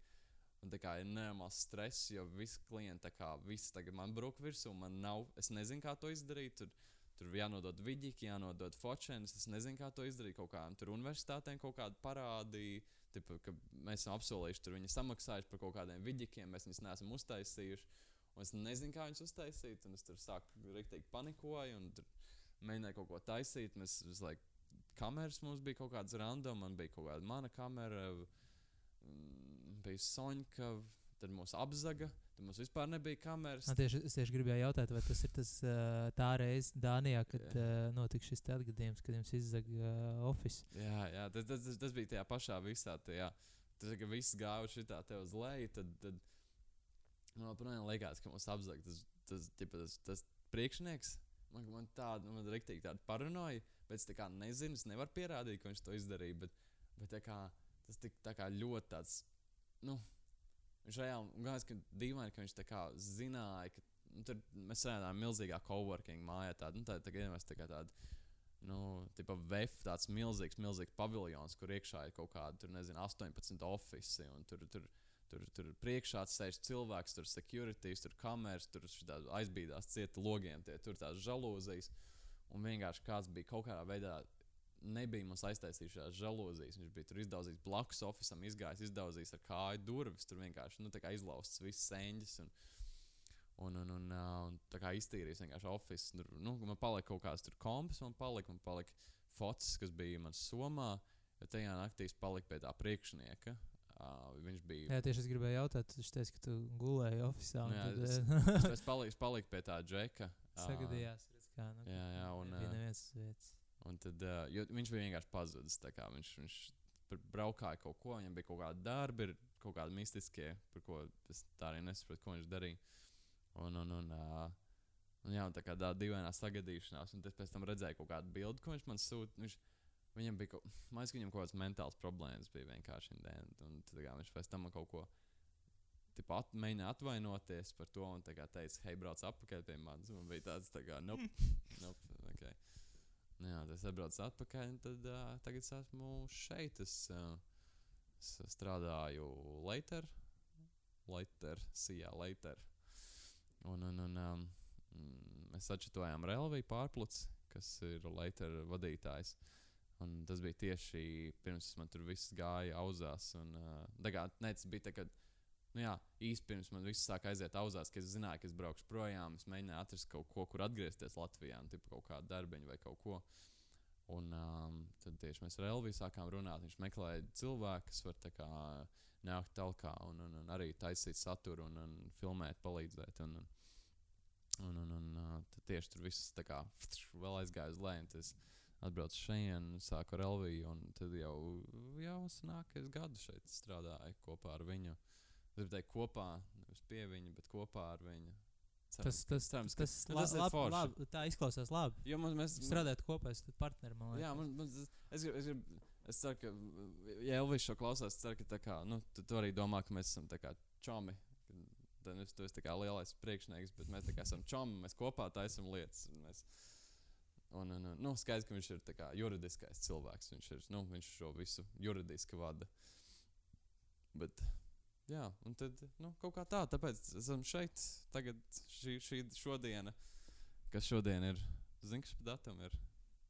Un tā kā ir nenormāls stress, jo visi klienti, kā visi tagad man brūk virsū, man nav, es nezinu, kā to izdarīt. Tur, tur jānodod vidīgi, jānodod fočēns. Es nezinu, kā to izdarīt. Kaut kādām tur universitātēm kaut kādu parādīju, tipa, ka mēs esam apsolījuši, tur viņi samaksājuši par kaut kādiem vidikiem, mēs viņus neesam uztaisījuši. Un es nezinu, kā viņus uztaisīt, un es tur sāku rīktīgi panikoju, un mēģināju kaut ko taisīt. Mēs visu laiku kameras mums bija kaut kādas random, man bija kaut kāda mana kamera. Bija Soņka, tad mūs apzaga. Tad mums vispār nebija kameras. Man tieši, es tieši gribēju jautāt, vai tas ir tas, tā reize Dānijā, kad yeah. notika šis atgadījums, kad jums izzaga uh, oficiāls. Jā, jā tas, tas, tas, tas bija tajā pašā visā. Tajā. Tas, ka viss gāja šitā te uz leju, tad, tad man joprojām liekas, ka mums apzaga tas, tas, ķipa, tas, tas priekšnieks. Man, man tāda, man rīktīgi tāda paranoja, bet es tā kā nezinu, es nevaru pierādīt, ka viņš to izdarīja. Bet, bet kā, tas tik tā kā ļoti tāds nu, viņš reāli, gan es dīvaini, ka viņš tā kā zināja, ka nu, tur mēs strādājām milzīgā coworking mājā. Tāda, nu, tā, tā, tā, tā kā tāda, nu, tipa VF, tāds milzīgs, milzīgs paviljons, kur iekšā ir kaut kādi, tur nezinu, 18 oficiāli, un tur, tur, tur, tur priekšā sēž cilvēks, tur securities, tur kameras, tur aizbīdās cieta logiem, tie tur tās žalūzijas. Un vienkārši kāds bija kaut kādā veidā nebija mums aiztaisījušās žalūzijas. Viņš bija tur izdaudzījis blakus oficiālam, izgājis, izdaudzījis ar kāju durvis. Tur vienkārši nu, izlaustas visas sēņas. Un, un, un, un, un tā kā iztīrījis vienkārši oficiālu. Nu, man palika kaut kāds tur kompas, man palika, man palika fotos, kas bija manas somā. Tajā naktī es paliku pie tā priekšnieka. Uh, viņš bija. Jā, tieši es gribēju jautāt, viņš teica, ka tu gulēji oficiāli. Jā, tad, es, es paliku, paliku pie tā džeka. Sagadījās, kā nu, jā, jā, un, bija nevienas vietas. Un tad uh, viņš bija vienkārši pazudis. Viņš, viņš braukāja kaut ko, viņam bija kaut kāda darba, ir kaut kādi mistiskie, par ko es tā arī nesapratu, ko viņš darīja. Un, un, un, uh, un, jā, un tā kā tāda dīvainā sagadīšanās, un pēc tam redzēju kaut kādu bildi, ko viņš man sūta. Viņš, viņam bija kaut, man viņam kaut kādas mentālas problēmas bija vienkārši. Un, un tad kā, viņš pēc tam man kaut ko tipa, at, mēģināja atvainoties par to un teica, hei, brauc atpakaļ pie manis. Man bija tāds, tā kā, nope, nope. Nu jā, tas atbrauc atpakaļ, un tad uh, tagad es esmu šeit. Es, uh, es strādāju Later, Later, Sijā, Later. Un, un, un um, mēs atšķitojām Relviju pārpluci, kas ir Later vadītājs. Un tas bija tieši pirms man tur viss gāja auzās. Un, uh, dagā, ne, tas bija tā, kad nu, jā, īsti pirms man viss sāka aiziet auzās, ka es zināju, ka es braukšu projām. Es mēģināju atrast kaut ko, kur atgriezties Latvijā, nu, tipu, kaut kādu darbiņu vai kaut ko. Un um, tad tieši mēs ar Elviju sākām runāt. Viņš meklēja cilvēku, kas var kā, nākt tālāk un, un, un arī taisīt saturu un, un filmēt, palīdzēt. Un, un, un, un, un uh, tad tieši tur viss kā, vēl aizgāja uz leju. Atbraucu šeit, sāku ar Elviju, un tad jau, jau sanāk, es gadu šeit strādāju kopā ar viņu. Es gribu teikt, kopā, nevis pie viņa, bet kopā ar viņu. Ceram, Tas, tas, cerams, tas, ka- tas, nu, tas ir lab, forši. lab, tā izklausās labi. Jo mums, mēs, Strādāt kopā ar partneri, man. Jā, man, man, es, gribu, es, gribu, es ceru, ka, ja Elvis šo klausās, es ceru, ka tā kā, nu, tu, tu arī domā, ka mēs esam čomi. Tad es, tu esi tā kā lielais priekšnieks, bet mēs esam čomi, mēs kopā taisam lietas. un Mēs, un, un, un, nu, skaidrs, ka viņš ir kā juridiskais cilvēks. Viņš, ir, nu, viņš šo visu juridiski vada. Bet, jā, un tad nu, kaut kā tā, tāpēc esam šeit. Tagad šī, šī šodiena, kas šodien ir, zini, kas datums ir.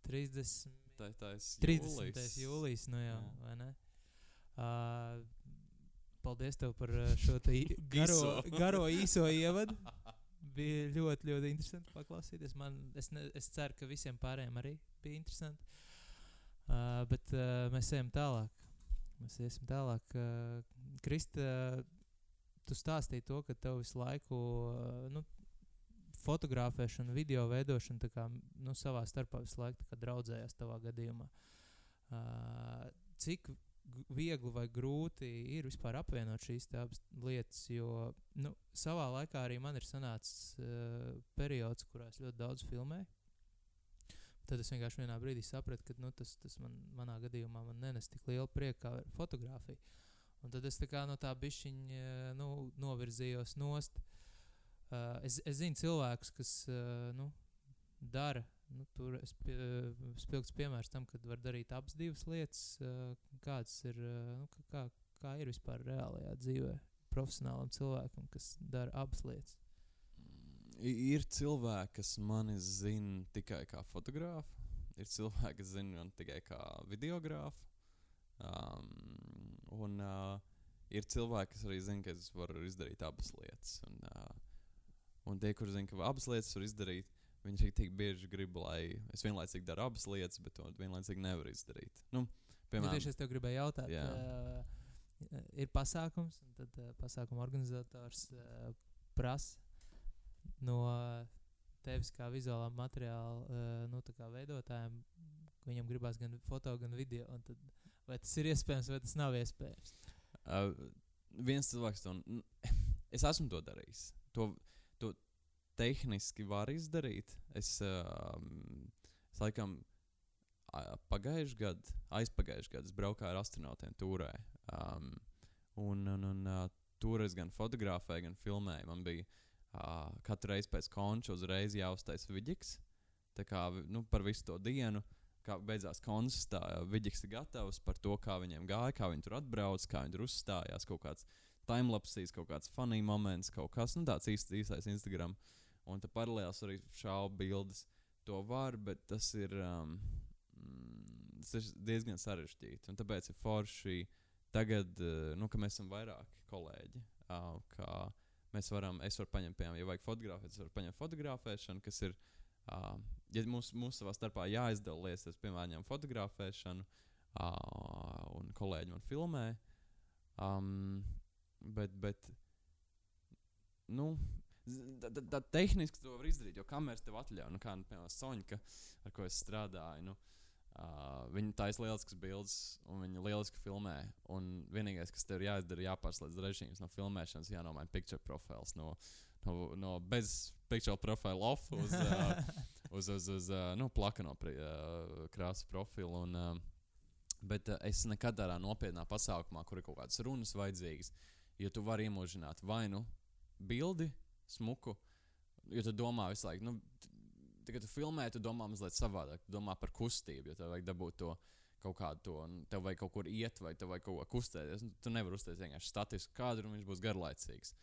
30. Tā, tā ir 30. jūlijas, nu jā, Jā. vai ne? Uh, paldies tev par šo garo, garo īso ievadu. Bija ļoti, ļoti interesanti paklausīties. Man, es, ne, es ceru, ka visiem pārējiem arī bija interesanti. Uh, bet uh, mēs ejam tālāk. Mēs iesim tālāk. Uh, Krista, tu stāstīji to, ka tev visu laiku uh, nu, fotografēšana, video veidošana kā, nu, savā starpā visu laiku draudzējās tavā gadījumā. Uh, cik viegli vai grūti ir vispār apvienot šīs abas lietas, jo nu, savā laikā arī man ir sanācis uh, periods, kurā es ļoti daudz filmēju. Tad es vienkārši vienā brīdī sapratu, ka nu, tas, tas man, manā gadījumā man nenes tik lielu prieku kā fotografija. Un tad es tā no tā bišķiņa nu, novirzījos nost. Uh, es, es zinu cilvēkus, kas uh, nu, dara. Nu, tur es pie, uh, spilgts piemērs tam, kad var darīt abas divas lietas. Uh, kāds ir, uh, nu, kā, kā ir vispār reālajā dzīvē profesionālam cilvēkam, kas dara abas lietas. Ir cilvēki, kas mani zina tikai kā fotografu, ir cilvēki, kas zina mani tikai kā videogrāfu. Um, un uh, ir cilvēki, kas arī zina, ka es varu izdarīt abas lietas. Un, uh, un tie, kuriem zina, ka abas lietas var izdarīt, viņi arī tik bieži grib, lai es vienlaicīgi daru abas lietas, bet to vienlaicīgi nevaru izdarīt. Nu, piemēram, tieši es tev gribēju jautāt, Jā. uh, ir pasākums, un tad uh, pasākuma organizators uh, prasa no tevis kā vizuālā materiāla uh, nu, kā veidotājiem, viņam gribās gan foto, gan video. Tad, vai tas ir iespējams, vai tas nav iespējams? Uh, viens cilvēks to. Es esmu to darījis. To, to tehniski var izdarīt. Es, um, es laikam pagājušajā gadā, aizpagājušajā gadā, braucu ar astronautiem tūrē. Um, un un, un uh, tur es gan fotografēju, gan filmēju. Man bija uh, katru reizi pēc konča uzreiz jāuztais vidīgs. Tā kā nu, par visu to dienu, kā beidzās koncerts, tā vidīgs ir gatavs par to, kā viņiem gāja, kā viņi tur atbrauc, kā viņi tur uzstājās. Kaut kāds timelapsīs, kaut kāds funny moments, kaut kas nu, tāds īsts, īstais Instagram. Un tad paralēli arī šādu bildes. To var, bet tas ir, um, tas ir diezgan sarežģīti. Un tāpēc ir forši tagad, uh, nu, ka mēs esam vairāki kolēģi. Uh, mēs varam, es varu paņemt, piemēram, ja vajag fotografēt, es varu paņemt fotografēšanu, kas ir, uh, ja mums, mums savā starpā jāizdala lietas, es piemēram fotografēšanu, uh, un kolēģi man filmē. Um, bet, bet, nu, tā, tā, tā tehniski to var izdarīt, jo kameras tev atļauj, nu, kā, nu, piemēram, Soņka, ar ko es strādāju, nu, Uh, viņa taisa lieliskas bildes, un viņa lieliski filmē. Un vienīgais, kas tev ir jāizdara, ir jāpārslēdz režīms no filmēšanas, jānomaina picture profils no, no, no bez picture profila off uz, uh, uz, uz, uz uh, nu, plakano uh, krāsu profilu. Un, uh, bet uh, es nekad tādā nopietnā pasākumā, kur ir kaut kādas runas vajadzīgas, jo tu vari iemūžināt vai nu bildi, smuku, jo tu domā visu laiku. Nu, Kad tu filmē, tu domā mazliet savādāk. Tu domā par kustību, jo tev vajag dabūt to kaut kādu, to, un tev vajag kaut kur iet, vai tev vajag kaut ko kustēties. Nu, Tu nevari uztaisīt vienkārši statisku kadru, un viņš būs garlaicīgs.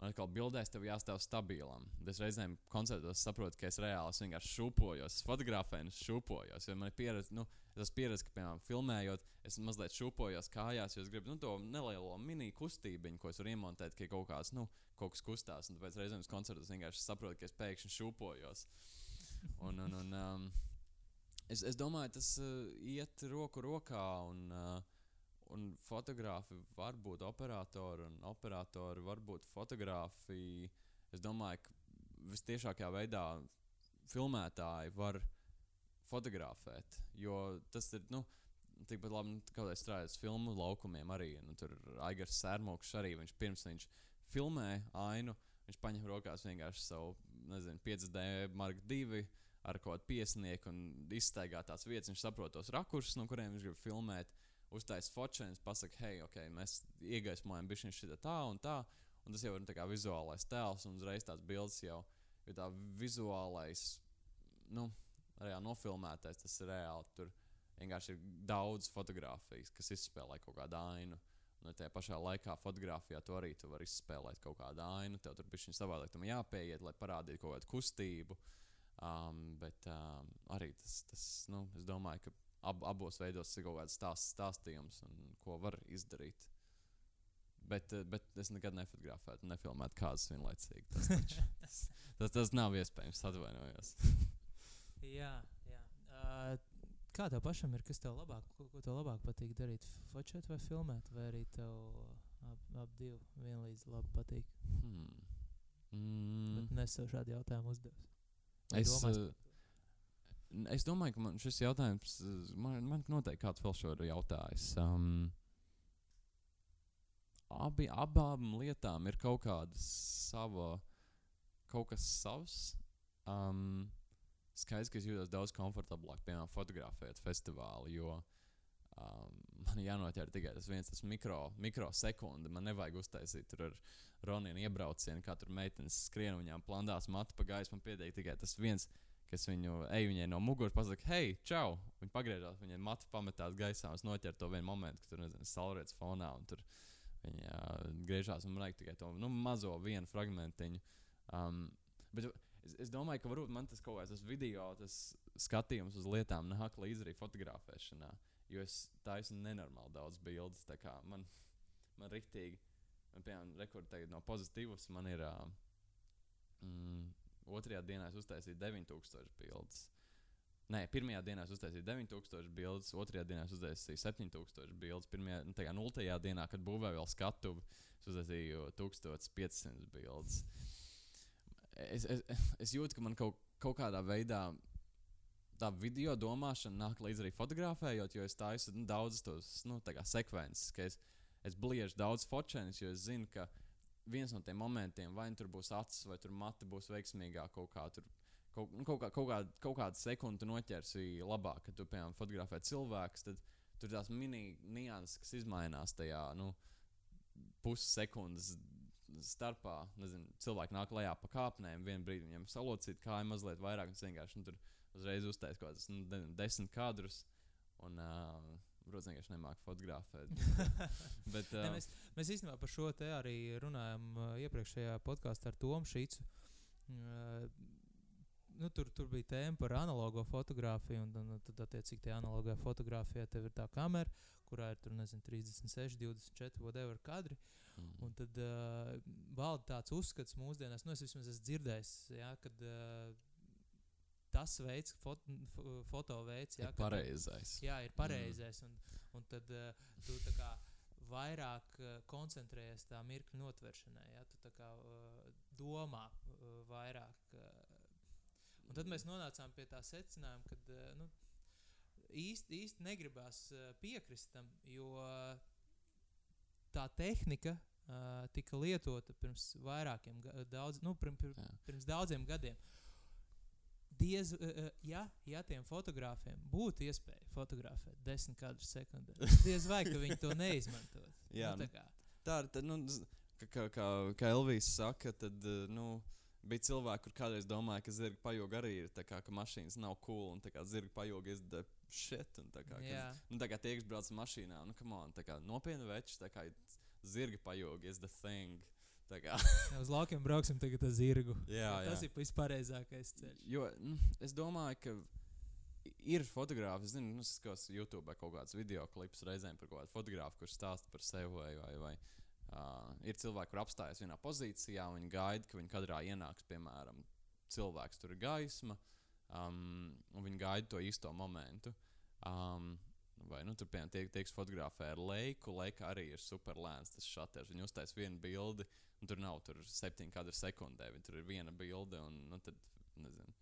Un atkal bildēs tev jāstāv stabilam. Es reizēm koncertos saprotu, ka es reāli es vienkārši šūpojos, es fotografēju, es šūpojos. Jo man ir pieredze, nu, es esmu pieredze, ka, piemēram, filmējot, es mazliet šūpojos kājās, jo es gribu nu, to nelielo mini kustību, ko es varu iemontēt, ka kaut kāds, nu, kaut kas kustās. Un tāpēc reizēm es koncertos vienkārši saprotu, ka es pēkšņi šūpojos. Un, un, un, um, es, es domāju, tas uh, iet roku rokā. Un, uh, un fotografi var būt operatori, un operatori var būt fotografi. Es domāju, ka visciešākajā veidā filmētāji var fotografēt. Jo tas ir. Nu, Tikpat labi, nu, kā es strādāju uz filmu laukumiem, arī nu, tur Aigars Sērmoks arī viņš pirms viņš filmē ainu, viņš paņem rokās vienkārši savu, nezinu, 5D Mark II ar kaut kādu piesnieku un izstaigā tās vietas. Viņš saprot tos rakursus, no kuriem viņš grib filmēt, uztaisīt fotogrāfijas, pasakot, hei, ok, mēs iegaismojam bišķiņu šitā tā un tā. Un tas jau ir kā vizuālais tēls, un uzreiz tās bildes jau ir tā vizuālais, nu, reāli nofilmētais, tas ir reāli. Tur vienkārši ir daudz fotografijas, kas izspēlē kaut kādu ainu. Un tajā pašā laikā fotografijā to arī tu vari izspēlēt kaut kādu ainu. Tev tur bija šis savādāk, tam jāpieiet, lai parādītu kaut kādu kustību. Um, bet um, arī tas, tas nu, es domāju, ka ab, abos veidos ir kaut kāds stāsts, stāstījums un ko var izdarīt. Bet, eh, bet es nekad nefotografētu, nefilmētu kādas vienlaicīgi. Tas, taču, tas, tas, tas nav iespējams. Atvainojos. jā, jā. Uh, kā tev pašam ir, kas tev labāk, ko, ko tev labāk patīk darīt? Fotografēt vai filmēt, vai arī tev ap, ap divu vienlīdz labi patīk? Hmm. Mm. Bet nes sev šādu jautājumu uzdevis. Es, uh, es domāju, ka man šis jautājums, man, man noteikti kāds vēl šo ir jautājis. Um, abi, abām lietām ir kaut kāda sava, kaut kas savs. Um, skaidrs, ka es jūtos daudz komfortablāk, piemēram, fotografēt festivālu, jo um, man jānoķer tikai tas viens tas mikro, mikrosekunde. Man nevajag uztaisīt tur ar Roninu iebraucienu, kā tur meitenes skrien, viņām plandās matu pa gaisu. Man pietiek tikai tas viens, kas viņu ej viņai no muguras, pasakā, hei, čau! Viņa pagriežās, viņai matu pametās gaisā, un es noķeru to vienu momentu, kad tur nezinu, saulrietis fonā. Tur, Viņa griežās un vajag tikai to nu, mazo vienu fragmentiņu. Um, bet es, es domāju, ka varbūt man tas kaut kāds video, tas skatījums uz lietām nāk līdzi arī fotografēšanā. Jo es taisu nenormāli daudz bildes. Man, man rīktīgi, man, piemēram, rekords no pozitīvas man ir. Mm, otrajā dienā es uztaisīju 9000 bildes. Nē, pirmajā dienā es uztaisīju 9000 bildes, otrajā dienā es uztaisīju 7000 bildes. Pirmajā, nu, tajā nultajā dienā, kad būvēju vēl skatuvi, es uztaisīju 1500 bildes. Es, es, es jūtu, ka man kaut, kaut kādā veidā tā video domāšana nāk līdz arī fotografējot, jo es taisu nu, daudz tos nu, sekvences, ka es, es bliežu daudz fotogrāfijas, jo es zinu, ka viens no tiem momentiem, vai nu tur būs acis, vai tur mati būs veiksmīgāk kaut kā tur kaut, nu, kaut, kā, kaut, kā, kaut kādu sekundi noķersi labāk, kad tu, piemēram, fotografē cilvēkus. Tad tur tās mini-nianses, kas izmainās tajā nu, pussekundes starpā. Nezinu, cilvēki nāk lejā pa kāpnēm, vienā brīdī viņam salocīt kāju mazliet vairāk, un tas vienkārši nu, tur uzreiz uztais kaut kādus nu, desmit kadrus. Un, uh, Protams, vienkārši nemāku fotografēt. Bet, uh, ne, mēs, mēs īstenībā par šo te arī runājām uh, iepriekšējā podkāstā ar Tomu Šīcu. Uh, nu, tur, tur bija tēma par analogo fotografiju, un, un, un tad, attiecīgi, tajā analogajā fotografijā tev ir tā kamera, kurā ir tur, nezinu, 36, 24, whatever kadri. Mm. Un tad uh, valda tāds uzskats mūsdienās, nu, es vismaz esmu dzirdējis, ja, kad. Uh, Tas veids, fot, foto veids, jā, ir pareizais. Jā, ir pareizais. Mm. Un, un tad uh, tu tā kā vairāk uh, koncentrējies tā mirkļa notveršanai. Ja? Tu tā kā uh, domā uh, vairāk. Uh, Un tad mēs nonācām pie tā secinājuma, ka eh, nu, īsti, īsti negribās eh, piekrist tam, jo tā tehnika uh, tika lietota pirms vairākiem daudz, nu, pirms, pirms daudziem gadiem. Diez, uh, ja, ja tiem fotogrāfiem būtu iespēja fotografēt desmit kadrus sekundē, diez vai viņi to neizmantot. Jā, nu, tā, kā. tā ir. Nu, kā, kā, kā Elvijas saka, tad. Nu, bija cilvēki, kur kādreiz domāja, ka zirga pajoga arī ir tā kā, ka mašīnas nav cool un tā kā zirga pajoga izdara shit. Un tā kā, kad, nu, tā kā tie, kas brauc mašīnā, nu, come on, tā kā nopietni veči, tā kā zirga pajoga is the thing. jā, uz laukiem brauksim tagad ar zirgu. Jā, jā. Tas ir vispareizākais ceļš. Jo nu, es domāju, ka ir fotografi, es zinu, nu, es skatos YouTube kaut kādus video klipus reizēm par kaut kādu fotografu, kurš stāsta par sevi vai, vai, vai Uh, ir cilvēki, kur apstājas vienā pozīcijā, un viņi gaida, ka viņa kadrā ienāks, piemēram, cilvēks, tur ir gaisma, um, un viņi gaida to īsto momentu. Um, vai nu, tur piemēram tiek, tiek fotografēta ar leiku, leika arī ir super lēns tas šaters. Viņi uztais vienu bildi, un tur nav tur septiņu kadru sekundē, tur ir viena bilde, un nu, tad, nezinu.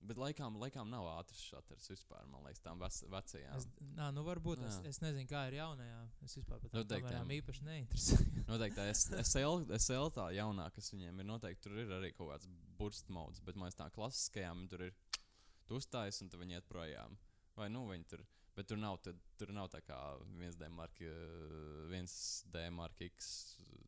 Bet laikām, laikām nav ātrs šaters vispār, man liekas, tām vec, vecajām. Es, nā, nu varbūt es, Jā. es nezinu, kā ir jaunajā. Es vispār par tām jā. īpaši neinteresēju. Noteikti tā SL, SL tā jaunā, kas viņiem ir, noteikti tur ir arī kaut kāds burst mods, bet man liekas, tā klasiskajām tur ir, tu uzstājas un tad viņi iet projām. Vai nu viņi tur, bet tur nav, tad, tur nav tā kā 1D marka, 1D marka X,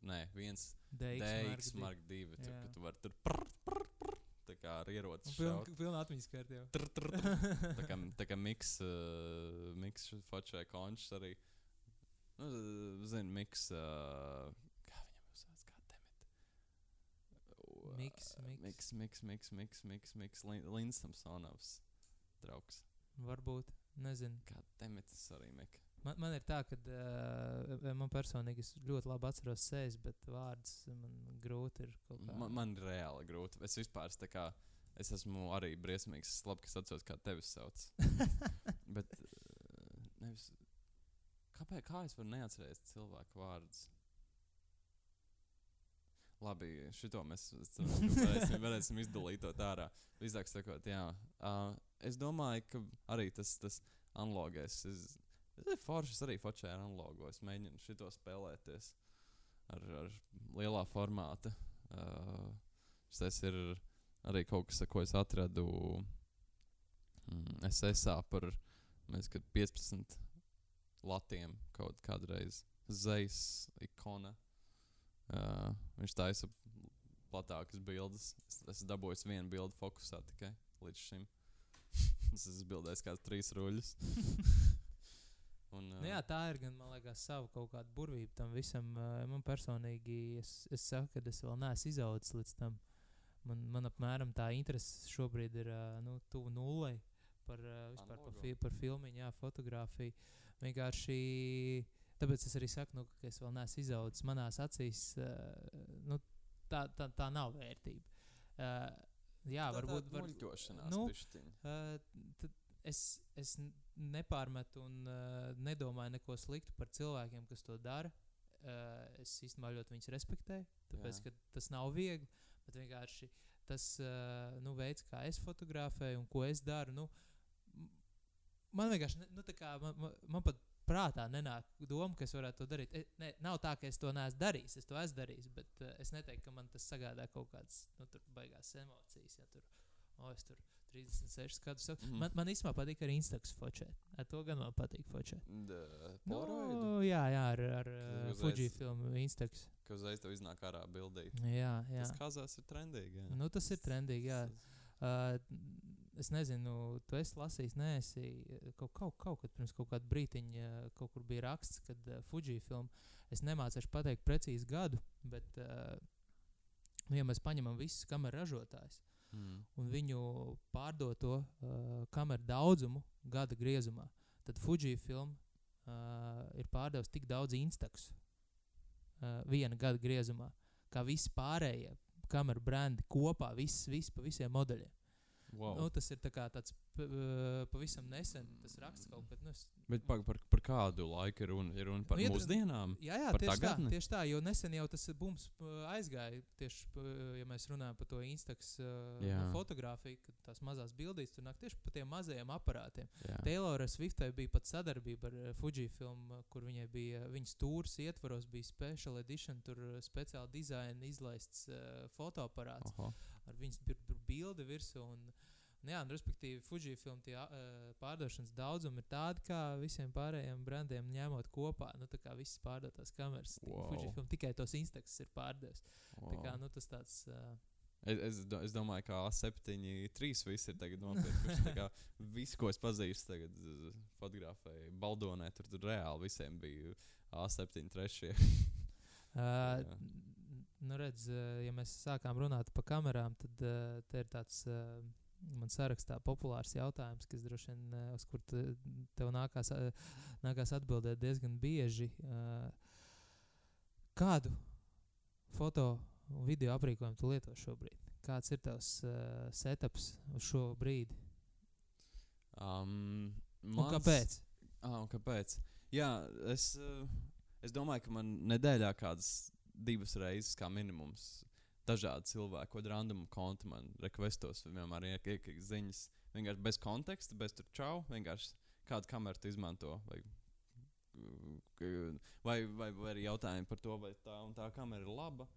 nē, 1 DX marka 2, tur, tu vari tur prr, prr, prr, tā kā ar ieroci šaut. Pilna atmiņas kārta jau. Tr, tr, tr. Tā kā, tā kā miks, uh, miks fočē končs arī. Nu, zinu, miks. Uh, kā viņam uzsāc, kā temet? Uh, Miks, miks. Miks, miks, miks, miks, miks, miks. Lin- Lins Samsonovs draugs. Varbūt. Nezinu. Kā temetas arī mika. Man, man ir tā, ka uh, man personīgi es ļoti labi atceros sēnes, bet vārdus man grūti ir kaut kā. Man, man reāli grūti. Es vispār es tā kā. Es esmu arī briesmīgs. Es labi, ka es atceros, kā tevi sauc. Bet uh, nevis. Kāpēc? Kā es varu neatcerēties cilvēku vārdus? Labi, šito mēs ka varēsim, varēsim izdalīt to ārā. Visāk sakot, jā. Uh, es domāju, ka arī tas, tas analogais. Es, es ir foršs arī fočē ar analogo. Es mēģinu šito spēlēties ar, ar lielā formāta. Uh, tas ir arī kaut kas, ko es atradu mm, SSA par mēs, kad 15 latiem kaut kādreiz zvejas ikona. Uh, viņš taisa platākas bildes. Es, es dabūju vienu bildi fokusā tikai līdz šim. es esmu bildējis kāds trīs ruļus. Un, uh, Nu, jā, tā ir gan, man liekas, sava kaut kāda burvība tam visam. Uh, Man personīgi, es, es saku, ka es vēl neesmu izaudzis līdz tam. Man, man apmēram tā interese šobrīd ir uh, nu, tuvu nulei par, uh, par, fi, par filmu, jā, fotografiju. Vienkārši tāpēc es arī saku, nu, ka es vēl neesmu izaudzis. Manās acīs uh, nu, tā, tā, tā nav vērtība. Uh, jā, tā varbūt. tāda var- muļķošanās nu. Uh, es, es nepārmetu un uh, nedomāju neko sliktu par cilvēkiem, kas to dara. Uh, es īstenībā ļoti viņus respektēju, tāpēc tas nav viegli. Bet vienkārši tas uh, nu, veids, kā es fotografēju un ko es daru, nu, man vienkārši nu, tā kā man, man, man pat prātā nenāk doma, ka es varētu to darīt. E, ne, nav tā, ka es to neesmu darījis, es to esmu darījis, bet uh, es neteiktu, ka man tas sagādā kaut kādas nu, baigās emocijas. Ja, tur, o, es tur 36 gadus. Mm Mhm. -hmm. Man, man īstenībā patīk arī Instagram fočēt. Ar to gan man patīk fočēt. Nu, Nu, jā, jā, ar, ar uh, uzreiz- Fuji filmu Instagram. ka uzreiz tev iznāk ārā bildīt. Jā, jā. Tas kazās ir trendīgi. Jā. Nu, tas ir trendīgi, jā. Uh, es nezinu, tu esi lasījis, nē, esi kaut, kaut, kaut kad pirms kaut kāda brīdiņa, kaut kur bija raksts, kad uh, Fuji filma, es nemācīšu pateikt precīzi gadu, bet, uh, nu, ja mēs paņemam visus kameru ražotājus Mm. un viņu pārdoto uh, kameru daudzumu gada griezumā, tad Fuji filma uh, ir pārdevusi tik daudz instaks uh, viena gada griezumā, kā visi pārējie kameru brendi kopā, viss, viss pa visiem modeļiem. Wow. Nu, tas ir tā tāds uh, pavisam nesen, tas raksts kaut kad. Nu, es, Bet par, par, par kādu laiku ir runa? Ir runa par Nu, mūsdienām? jā, jā Par tieši, tā, tieši tā, jo nesen jau tas bums uh, aizgāja. Tieši, ja mēs runājam par to Instax uh, Jā. nu, fotografiju, kad tās mazās bildītes tur nāk tieši pa tiem mazajiem aparātiem. Jā. Taylorai Swiftai bija pat sadarbība ar uh, Fuji filmu, uh, kur viņai bija viņas stūres ietvaros, bija special edition, tur uh, speciāli dizaina izlaists uh, fotoaparāts Oho. Ar viņas bildi virsū. Un, un jā, un, respektīvi, Fuji filmu tie uh, pārdošanas daudzumi ir tādi, kā visiem pārējiem brandiem ņemot kopā. Nu, tā kā visas pārdotās kameras, wow. Wow. Fuji filmu tikai tos Instax ir pārdevis. Wow. Tā kā nu, tas tāds. Uh, Es, es, es domāju, ka A7, 3 viss ir tagad kā Viss, ko es pazīstu, tagad fotografēju Baldonē, tur, tur reāli visiem bija A7, 3. Uh. Nu, redz, uh, ja mēs sākām runāt par kamerām, tad uh, ir tāds uh, man sarakstā populārs jautājums, kas droši vien uh, uz kur te, tev nākās, uh, nākās atbildēt diezgan bieži. Uh, kādu foto un video aprīkojumu tu lieto šobrīd? Kāds ir tavs uh, setups uz šo brīdi? Um, Un mans- kāpēc? Ah, un kāpēc? Jā, es, uh, es domāju, ka man nedēļā kādas divas reizes, kā minimums, dažādi cilvēki, ko random konti man rekvestos, vienmēr iekļūt ziņas. Vienkārši bez konteksta, bez tur čau, vienkārši kādu kameru izmanto. Vai, vai, vai, vai arī jautājumi par to, vai tā un tā kamera ir laba.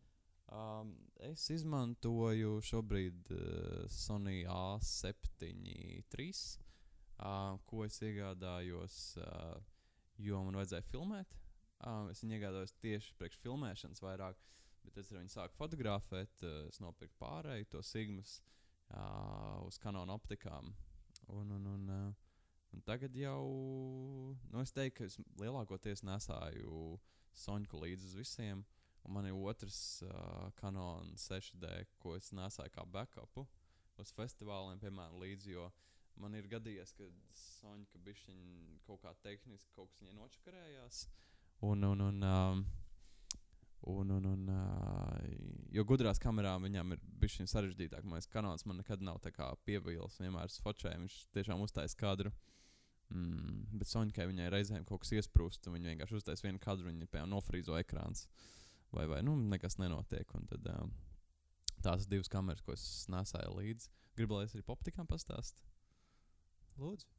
Um, es izmantoju šobrīd uh, Sony A7 III, uh, ko es iegādājos, uh, jo man vajadzēja filmēt. Uh, es viņu iegādājos tieši priekš filmēšanas vairāk. Uh, Bet es ar viņu sāku fotografēt, eh, es nopirku pārēju to sigmas uh, uz kanāla optikām. Un, un, un, uh, un tagad jau, nu, es teiktu, ka es lielākoties nesāju Soņku līdzi uz visiem. Un man ir otrs uh, kanāla 6D, ko es nesāju kā backupu uz festivāliem, piemēram, līdzi. Man ir gadījies, ka Soņka bija kaut kā tehniski, kaut kas viņai nočakarējās. Un, un, un, um, Un, un, un, uh, jo gudrās kamerām viņam ir bijis sarežģītāk. Man liekas, kanāls man nekad nav pievīlis. Vienmēr es focēju, viņš tiešām uztaisīja kadru. Mm, bet Soņkai viņai reizēm kaut kas iesprūst, un viņa vienkārši uztaisīja vienu kadru, viņa piemēram nofrīzo ekrāns. Vai, vai nu, nekas nenotiek. Un tad, uh, tās divas kameras, ko es nesāju līdzi, gribu, lai es arī poptikām pastāstītu. Lūdzu.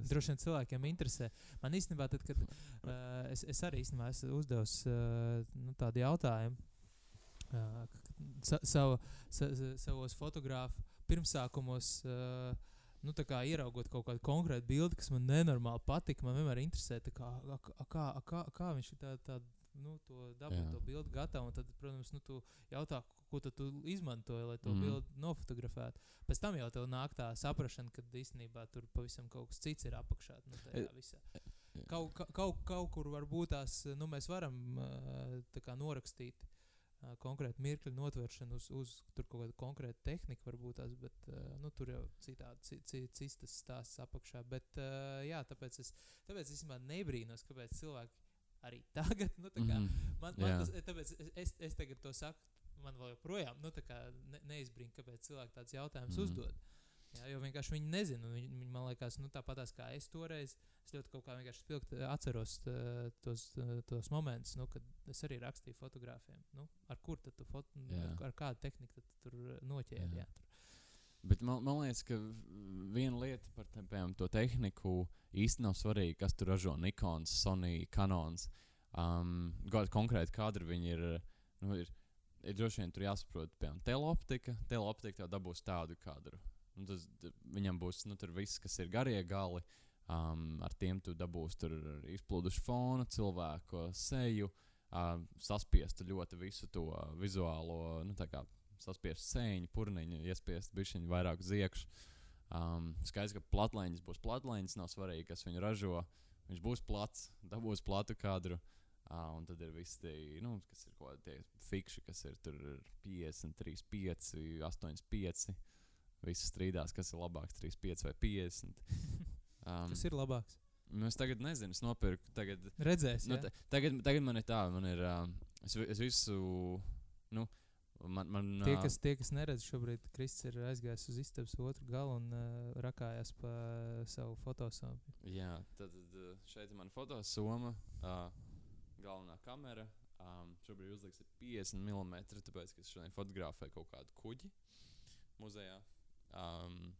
Es... Droši vien cilvēkiem interesē. Man īstenībā, tad, kad uh, es, es arī īstenībā esmu uzdevis uh, nu, tādu jautājumu uh, sa, savu, sa, savos fotografu pirmsākumos. Uh, nu, ieraugot kaut kādu konkrētu bildi, kas man nenormāli patika, man vienmēr interesē, kā, kā, kā, kā, kā viņš tā, tā, nu, to dabūt, to bildi gatavu. Tad, protams, nu, tu jautā, ko tu izmantoji, lai to mm. bildi nofotografētu. Pēc tam jau tev nāk tā saprāšana, ka īstenībā tur pavisam kaut kas cits ir apakšā. Nu, visā. Kaut, kaut, kaut kur varbūt tās nu, mēs varam kā, norakstīt. Konkrēti mirkļu notvēršanu uz, uz kaut kādu konkrētu tehniku, varbūt tās, bet nu, tur jau citādi, cits tas stāsts apakšā. Bet, jā, tāpēc es, tāpēc es nebrīnos, kāpēc cilvēki arī tagad, nu, kā, mm -hmm. man, man tas, tāpēc es, es, tagad to saku man vēl joprojām nu, ne, neizbrīna, kāpēc cilvēki tāds jautājums mm. uzdod. Jā, jo vienkārši viņi nezina. Viņi, viņi man liekas, nu, tāpat kā es toreiz. Es ļoti kaut kā vienkārši spilgti atceros tos, tos momentus, nu, kad es arī rakstīju fotogrāfiem. Nu, ar kur tu foto, ar, ar kādu tehniku tu tur noķēri? Jā. Jā, tur. Bet man, man liekas, ka viena lieta par piemēram, to tehniku īstenībā nav svarīga, kas tur ražo Nikons, Sony, Canons. Um, Gādi konkrēti kadri viņi ir. Nu, ir ir droši vien tur jāsaprot, piemēram, teleoptika. Teleoptika tev dabūs tādu kadru. Nu, tas, viņam būs nu, viss, kas ir garie gali. Um, ar tiem tu dabūsi izplūdušu fonu, cilvēku seju, uh, saspiestu ļoti visu to vizuālo, nu, kā saspiestu sēņu, purniņu, iespiest bišķiņu vairāk ziekšu. Um, skaidrs, ka platlaņas būs platlaņas, nav svarīgi, kas viņu ražo. Viņš būs plats, dabūs platu kadru. Uh, un tad ir visi tie, nu, kas ir kaut kādi fikši, kas ir 53, 5, 8, 5. Visi strīdās, kas ir labāks, 3, 5 vai 50. Um, kas ir labāks? Nu, es tagad nezinu, es nopirku. Tagad, Redzēs, nu, tagad, tagad man ir tā, man ir. Uh, es, es visu. Nu, Man, man, tie, kas, tie, kas neredz, šobrīd Kristis ir aizgājis uz istabas otru galu un uh, rakājās pa savu fotosomu. Jā, tad, tad šeit ir mana fotosoma. Uh, galvenā kamera. Um, šobrīd uzliks 50 mm, tāpēc, ka es šodien fotografēju kaut kādu kuģi muzejā. Um,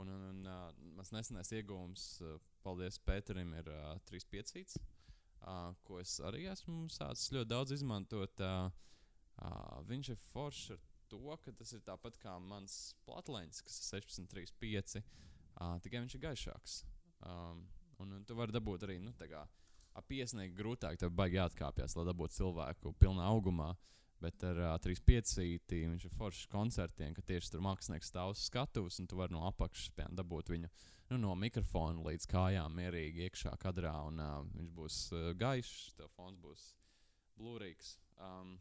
un un, un uh, mans nesenais iegūms, uh, paldies Pēterim, ir uh, 3,5. Uh, ko es arī esmu sācis ļoti daudz izmantot. Uh, uh, viņš ir foršs ar to, ka tas ir tāpat kā mans platleņš, kas ir 16,35. Uh, tikai viņš ir gaišāks. Um, un, un tu vari dabūt arī nu, ap piesniegt grūtāk, tev baigi jāatkāpjas, lai dabūtu cilvēku pilnā augumā. Bet ar uh, 3,5 viņš ir foršs koncertiem, ka tieši tur mākslinieks stāv uz skatuves, un tu vari no apakšas piemēram, dabūt viņu nu, no mikrofona līdz kājām mierīgi iekšā kadrā. Un, uh, viņš būs uh, gaišs, tev fons būs blūrīgs. Um,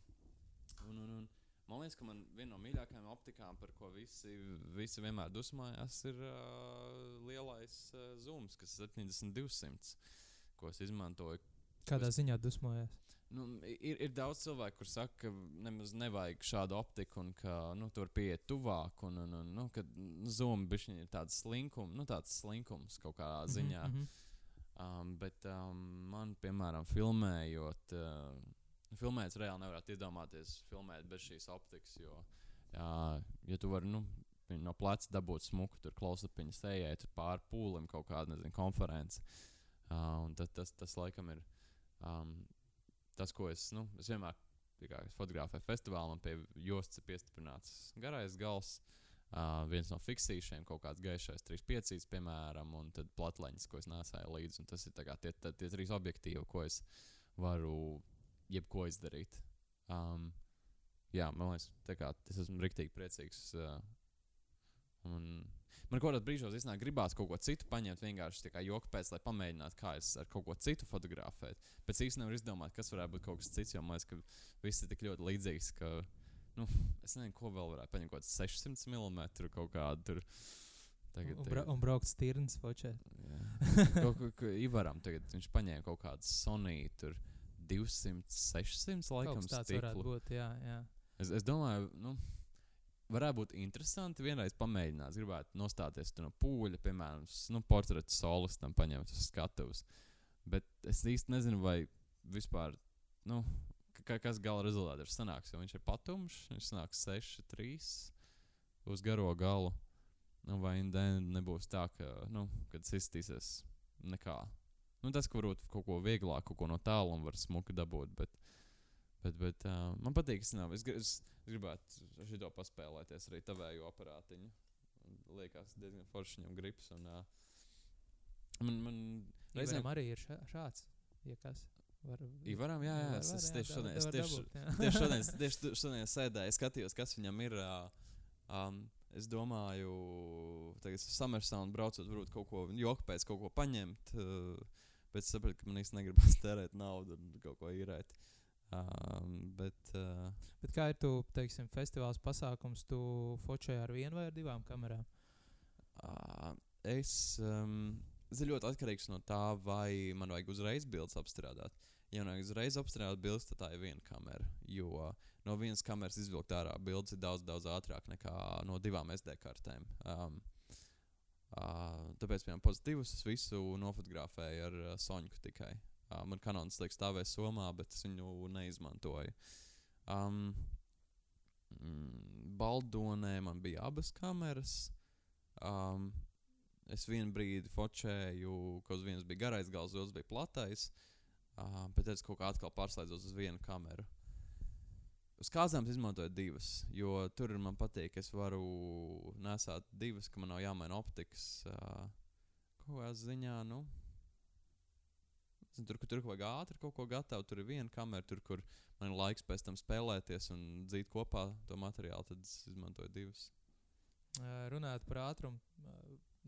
un, un, un, man liekas, ka man viena no mīļākajām optikām, par ko visi, visi vienmēr dusmojās, ir uh, lielais uh, zooms, kas ir 7200 ko es izmantoju. Kādā es, ziņā dusmojās? Nu, ir, ir daudz cilvēku, kuriem saka, ka nemaz nevajag šādu optiku, un ka nu, tur pieiet tuvāk, un, un, un nu, ka bišķiņi ir tāds slinkums, nu, tāds slinkums kaut kādā mhm, ziņā. Mm -hmm. um, bet um, man, piemēram, filmējot, uh, filmēts reāli nevarētu iedomāties filmēt bez šīs optikas. Jo, jā, ja tu vari nu, no pleca dabūt smuku, tur klausapiņas ejai, tur pāri pūlim kaut kāda nezinu, konference. Uh, tas, tas, tas laikam ir um, tas, ko es, nu, es vienmēr kā, es fotografēju festivālā, un pie jostas ir piestiprināts garais gals. Uh, viens no fiksīšiem, kaut kāds gaišais, 3,5, piemēram, un tad platleņas, ko es nesēju līdzi. Tas ir kā, tie, tie, tie trīs objektīvi, ko es varu jebko izdarīt. Um, jā, man liekas, kā, es esmu rīktīgi priecīgs. Uh, un man kaut kādā brīžā iznāk, gribās kaut ko citu paņemt, vienkārši tā kā joku pēc, lai pamēģinātu, kā es ar kaut ko citu fotografēt. Pēc īstenībā nevar izdomāt, kas varētu būt kaut kas cits, jo man liekas, ka viss ir tik ļoti līdzīgs. Ka, nu, es nezinu, ko vēl varētu paņemt. Kaut kāds 600 mm kaut kādu tur. Tagad, un, bra un braukt stirnas fočē. Ivaram tagad viņš paņēma kaut kādu Sony tur 200, 600 laikam. Varētu būt, jā, jā. Es, es domāju, nu, varētu būt interesanti vienreiz pamēģināt. Gribētu nostāties no pūļa, piemēram, nu, portretu solistam paņemt uz skatuves. Bet es īsti nezinu, vai vispār, nu, ka, kas gala rezultātā ir sanāks. Jo viņš ir patumšs, viņš sanāks 6, 3 uz garo galu. Nu, vai nebūs tā, ka, nu, kad tas izstīsies nekā. Nu, tas, ka varbūt kaut ko vieglāk, kaut ko no tālu var smuki dabūt. Bet, bet, bet uh, man patīk, es, nav, es, es, es gribētu šo paspēlēties arī tavēju aparātiņu. Liekas, diezgan forši viņam grips. Un, uh, man, man reizēm arī ir šāds. Ja kas. Var, Ivaram, jā, jā, var, es, es tieši šodien, es tieši, tieši šodien, tieši šodien sēdēju, skatījos, kas viņam ir. Um, es domāju, tagad Summersound braucot, varbūt kaut ko joku pēc kaut ko paņemt, uh, bet sapratu, ka man īsti negribas tērēt naudu un kaut ko īrēt. Um, bet, uh, bet kā ir tu, teiksim, festivāls pasākums, tu fočēji ar vienu vai ar divām kamerām? Uh, es, um, tas ir ļoti atkarīgs no tā, vai man vajag uzreiz bildes apstrādāt. Ja nav uzreiz apstrādāt bildes, tad tā ir viena kamera. Jo no vienas kameras izvilkt ārā bildes ir daudz, daudz ātrāk nekā no divām SD kartēm. Um, uh, tāpēc, piemēram, pozitīvus es visu nofotografēju ar uh, Soņku tikai. Uh, man kanons liek stāvēja somā, bet es viņu neizmantoju. Um, Baldonē man bija abas kameras. Um, es vienu brīdi focēju, ka uz vienas bija garais gals, otrs bija platais. Uh, bet es kaut kā atkal pārslēdzos uz vienu kameru. Uz kāzām izmantoju divas, jo tur man patīk, ka es varu nesāt divas, ka man nav jāmaina optikas. Uh, kaut kādā ziņā, nu, tur, kur tur vajag ātri kaut ko gatavot, tur ir viena kamera, tur, kur man ir laiks pēc tam spēlēties un dzīt kopā to materiālu, tad es izmantoju divas. Runājot par ātrumu,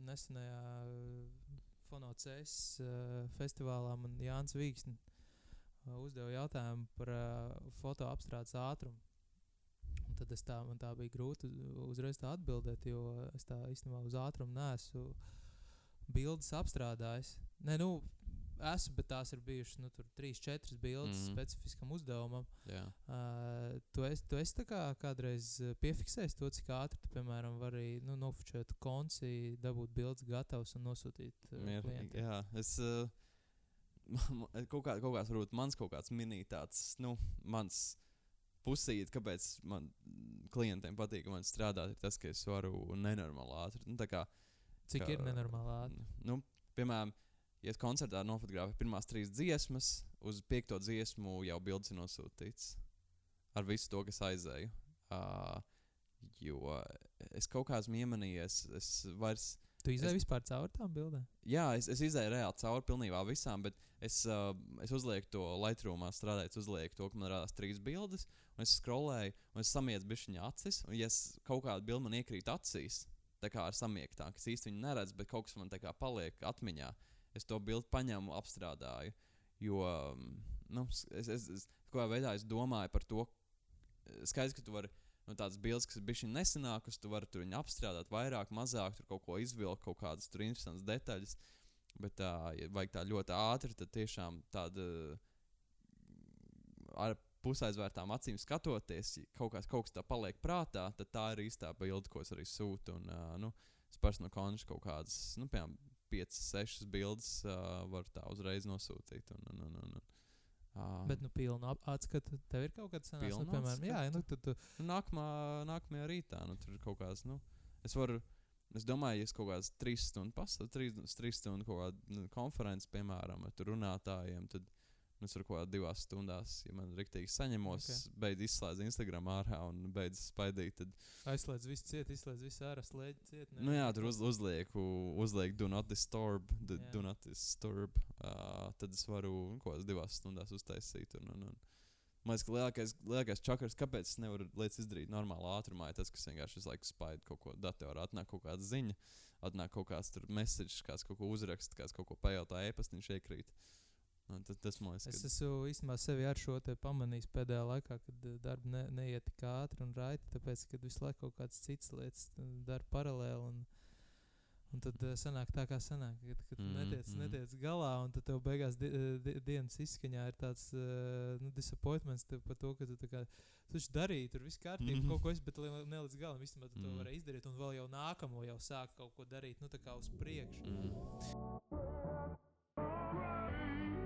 nesenajā Fonocēs uh, festivālā man Jānis Vīgsni uh, uzdeva jautājumu par uh, fotoapstrādes ātrumu. Un tad tā, man tā bija grūti uzreiz atbildēt, jo es tā īstenībā uz ātrumu neesmu bildes apstrādājis. Ne, nu, esmu, bet tās ir bijušas nu, 3-4 bildes mm -hmm. specifiskam uzdevumam. Yeah. Uh, tu esi, tu esi kā kādreiz piefiksējis to, cik ātri tu, piemēram, vari nu, nofočēt konci, dabūt bildes gatavas un nosūtīt uh, klientiem. Jā, es. Uh... kaut, kā, kaut kāds, varbūt mans kaut kāds minētāts, nu, mans pusīt, kāpēc man klientiem patīk, ka man strādāt, ir tas, ka es varu nenormāli ātri. Nu, kā, Cik ka, ir nenormāli ātri? Nu, piemēram, ja es koncertā nofotografēju pirmās trīs dziesmas, uz piekto dziesmu jau bildes ir nosūtīts ar visu to, kas aizēju. Uh, jo es kaut kā esmu iemanījies, es vairs. Tu izdevi vispār cauri tām bildēm? Jā, es, es izdeju reāli cauri pilnībā visām, bet es, uh, es uzlieku to Lightroomā, strādājot, uzlieku to, ka man rādās trīs bildes, un es skrolēju, un es samietu bišķiņā acis, un ja es kaut kādu bildi man iekrīt acīs, tā kā ar samiektā, kas īsti viņu neredz, bet kaut kas man tā kā paliek atmiņā, es to bildi paņēmu, apstrādāju. Jo nu, es, es, es kādā veidā es domāju par to, skaidrs, ka tu vari no tādas bildes, kas bija nesenākas, tu vari tur apstrādāt vairāk, mazāk, tur kaut ko izvilkt, kaut kādas tur interesantas detaļas. Bet, uh, ja vajag tā ļoti ātri, tad tiešām tāda ar pusaizvērtām acīm skatoties, kaut kas, kaut kas tā paliek prātā, tad tā ir īstā bilde, ko es arī sūtu. Un, uh, nu, es pats no konča kaut kādas, nu, piemēram, 5, 6 bildes uh, var tā uzreiz nosūtīt. Un, un, un, un, Uh, Bet, nu, pilnu atskatu tev ir kaut kāds sanāks, nu, piemēram, jā, nu, tu, tu, nu, nākamā, nākamajā rītā nu, tur ir kaut kāds. Nu, es varu. Es domāju, ja es kaut kādas trīs stundu pastāvu, trīs, trīs stundu kaut kādu nu, konferenci, piemēram, ar runātājiem, tad es varu kaut kādā divās stundās, ja man rīktīgi saņemos, Ok. okay. beidz izslēdz Instagram ārā un beidz spaidīt, tad aizslēdz visu ciet, izslēdz visu ārā, slēdz ciet. Nu, jā, tur uz, uzlieku, uzlieku, do not disturb, do, Jā. do not disturb. Uh, tad es varu nu, kaut kādās divās stundās uztaisīt. Un, un, un. Man liekas, ka lielākais, lielākais čakars, kāpēc es nevaru lietas izdarīt normālā ātrumā, ir tas, kas vienkārši visu laiku spaidu kaut ko datorā. Atnāk kaut kāda ziņa, atnāk kaut kāds tur message, kāds kaut ko uzraksta, kāds kaut ko pajautā, e-pasta viņš iekrīt. Un tas, tas man liekas, Es ka esmu īstenībā sevi ar šo pamanījis pēdējā laikā, kad eh, darbi ne, neiet tik ātri un raiti, tāpēc, ka visu laiku kaut kādas citas lietas eh, dara paralēli. Un, un tad uh, sanāk tā, kā sanāk, kad, kad mm, netiec, mhm. netiec galā, un tad tev beigās di, eh, di, dienas izskaņā ir tāds nu, disappointments par to, ka tu tā kā tu darīji, tur viss kārtībā, Mhm. kaut ko es, bet ne līdz galam, vismaz tu to Mhm. vari izdarīt, un vēl jau nākamo jau sāk kaut ko darīt, nu tā kā uz priekšu. Mm.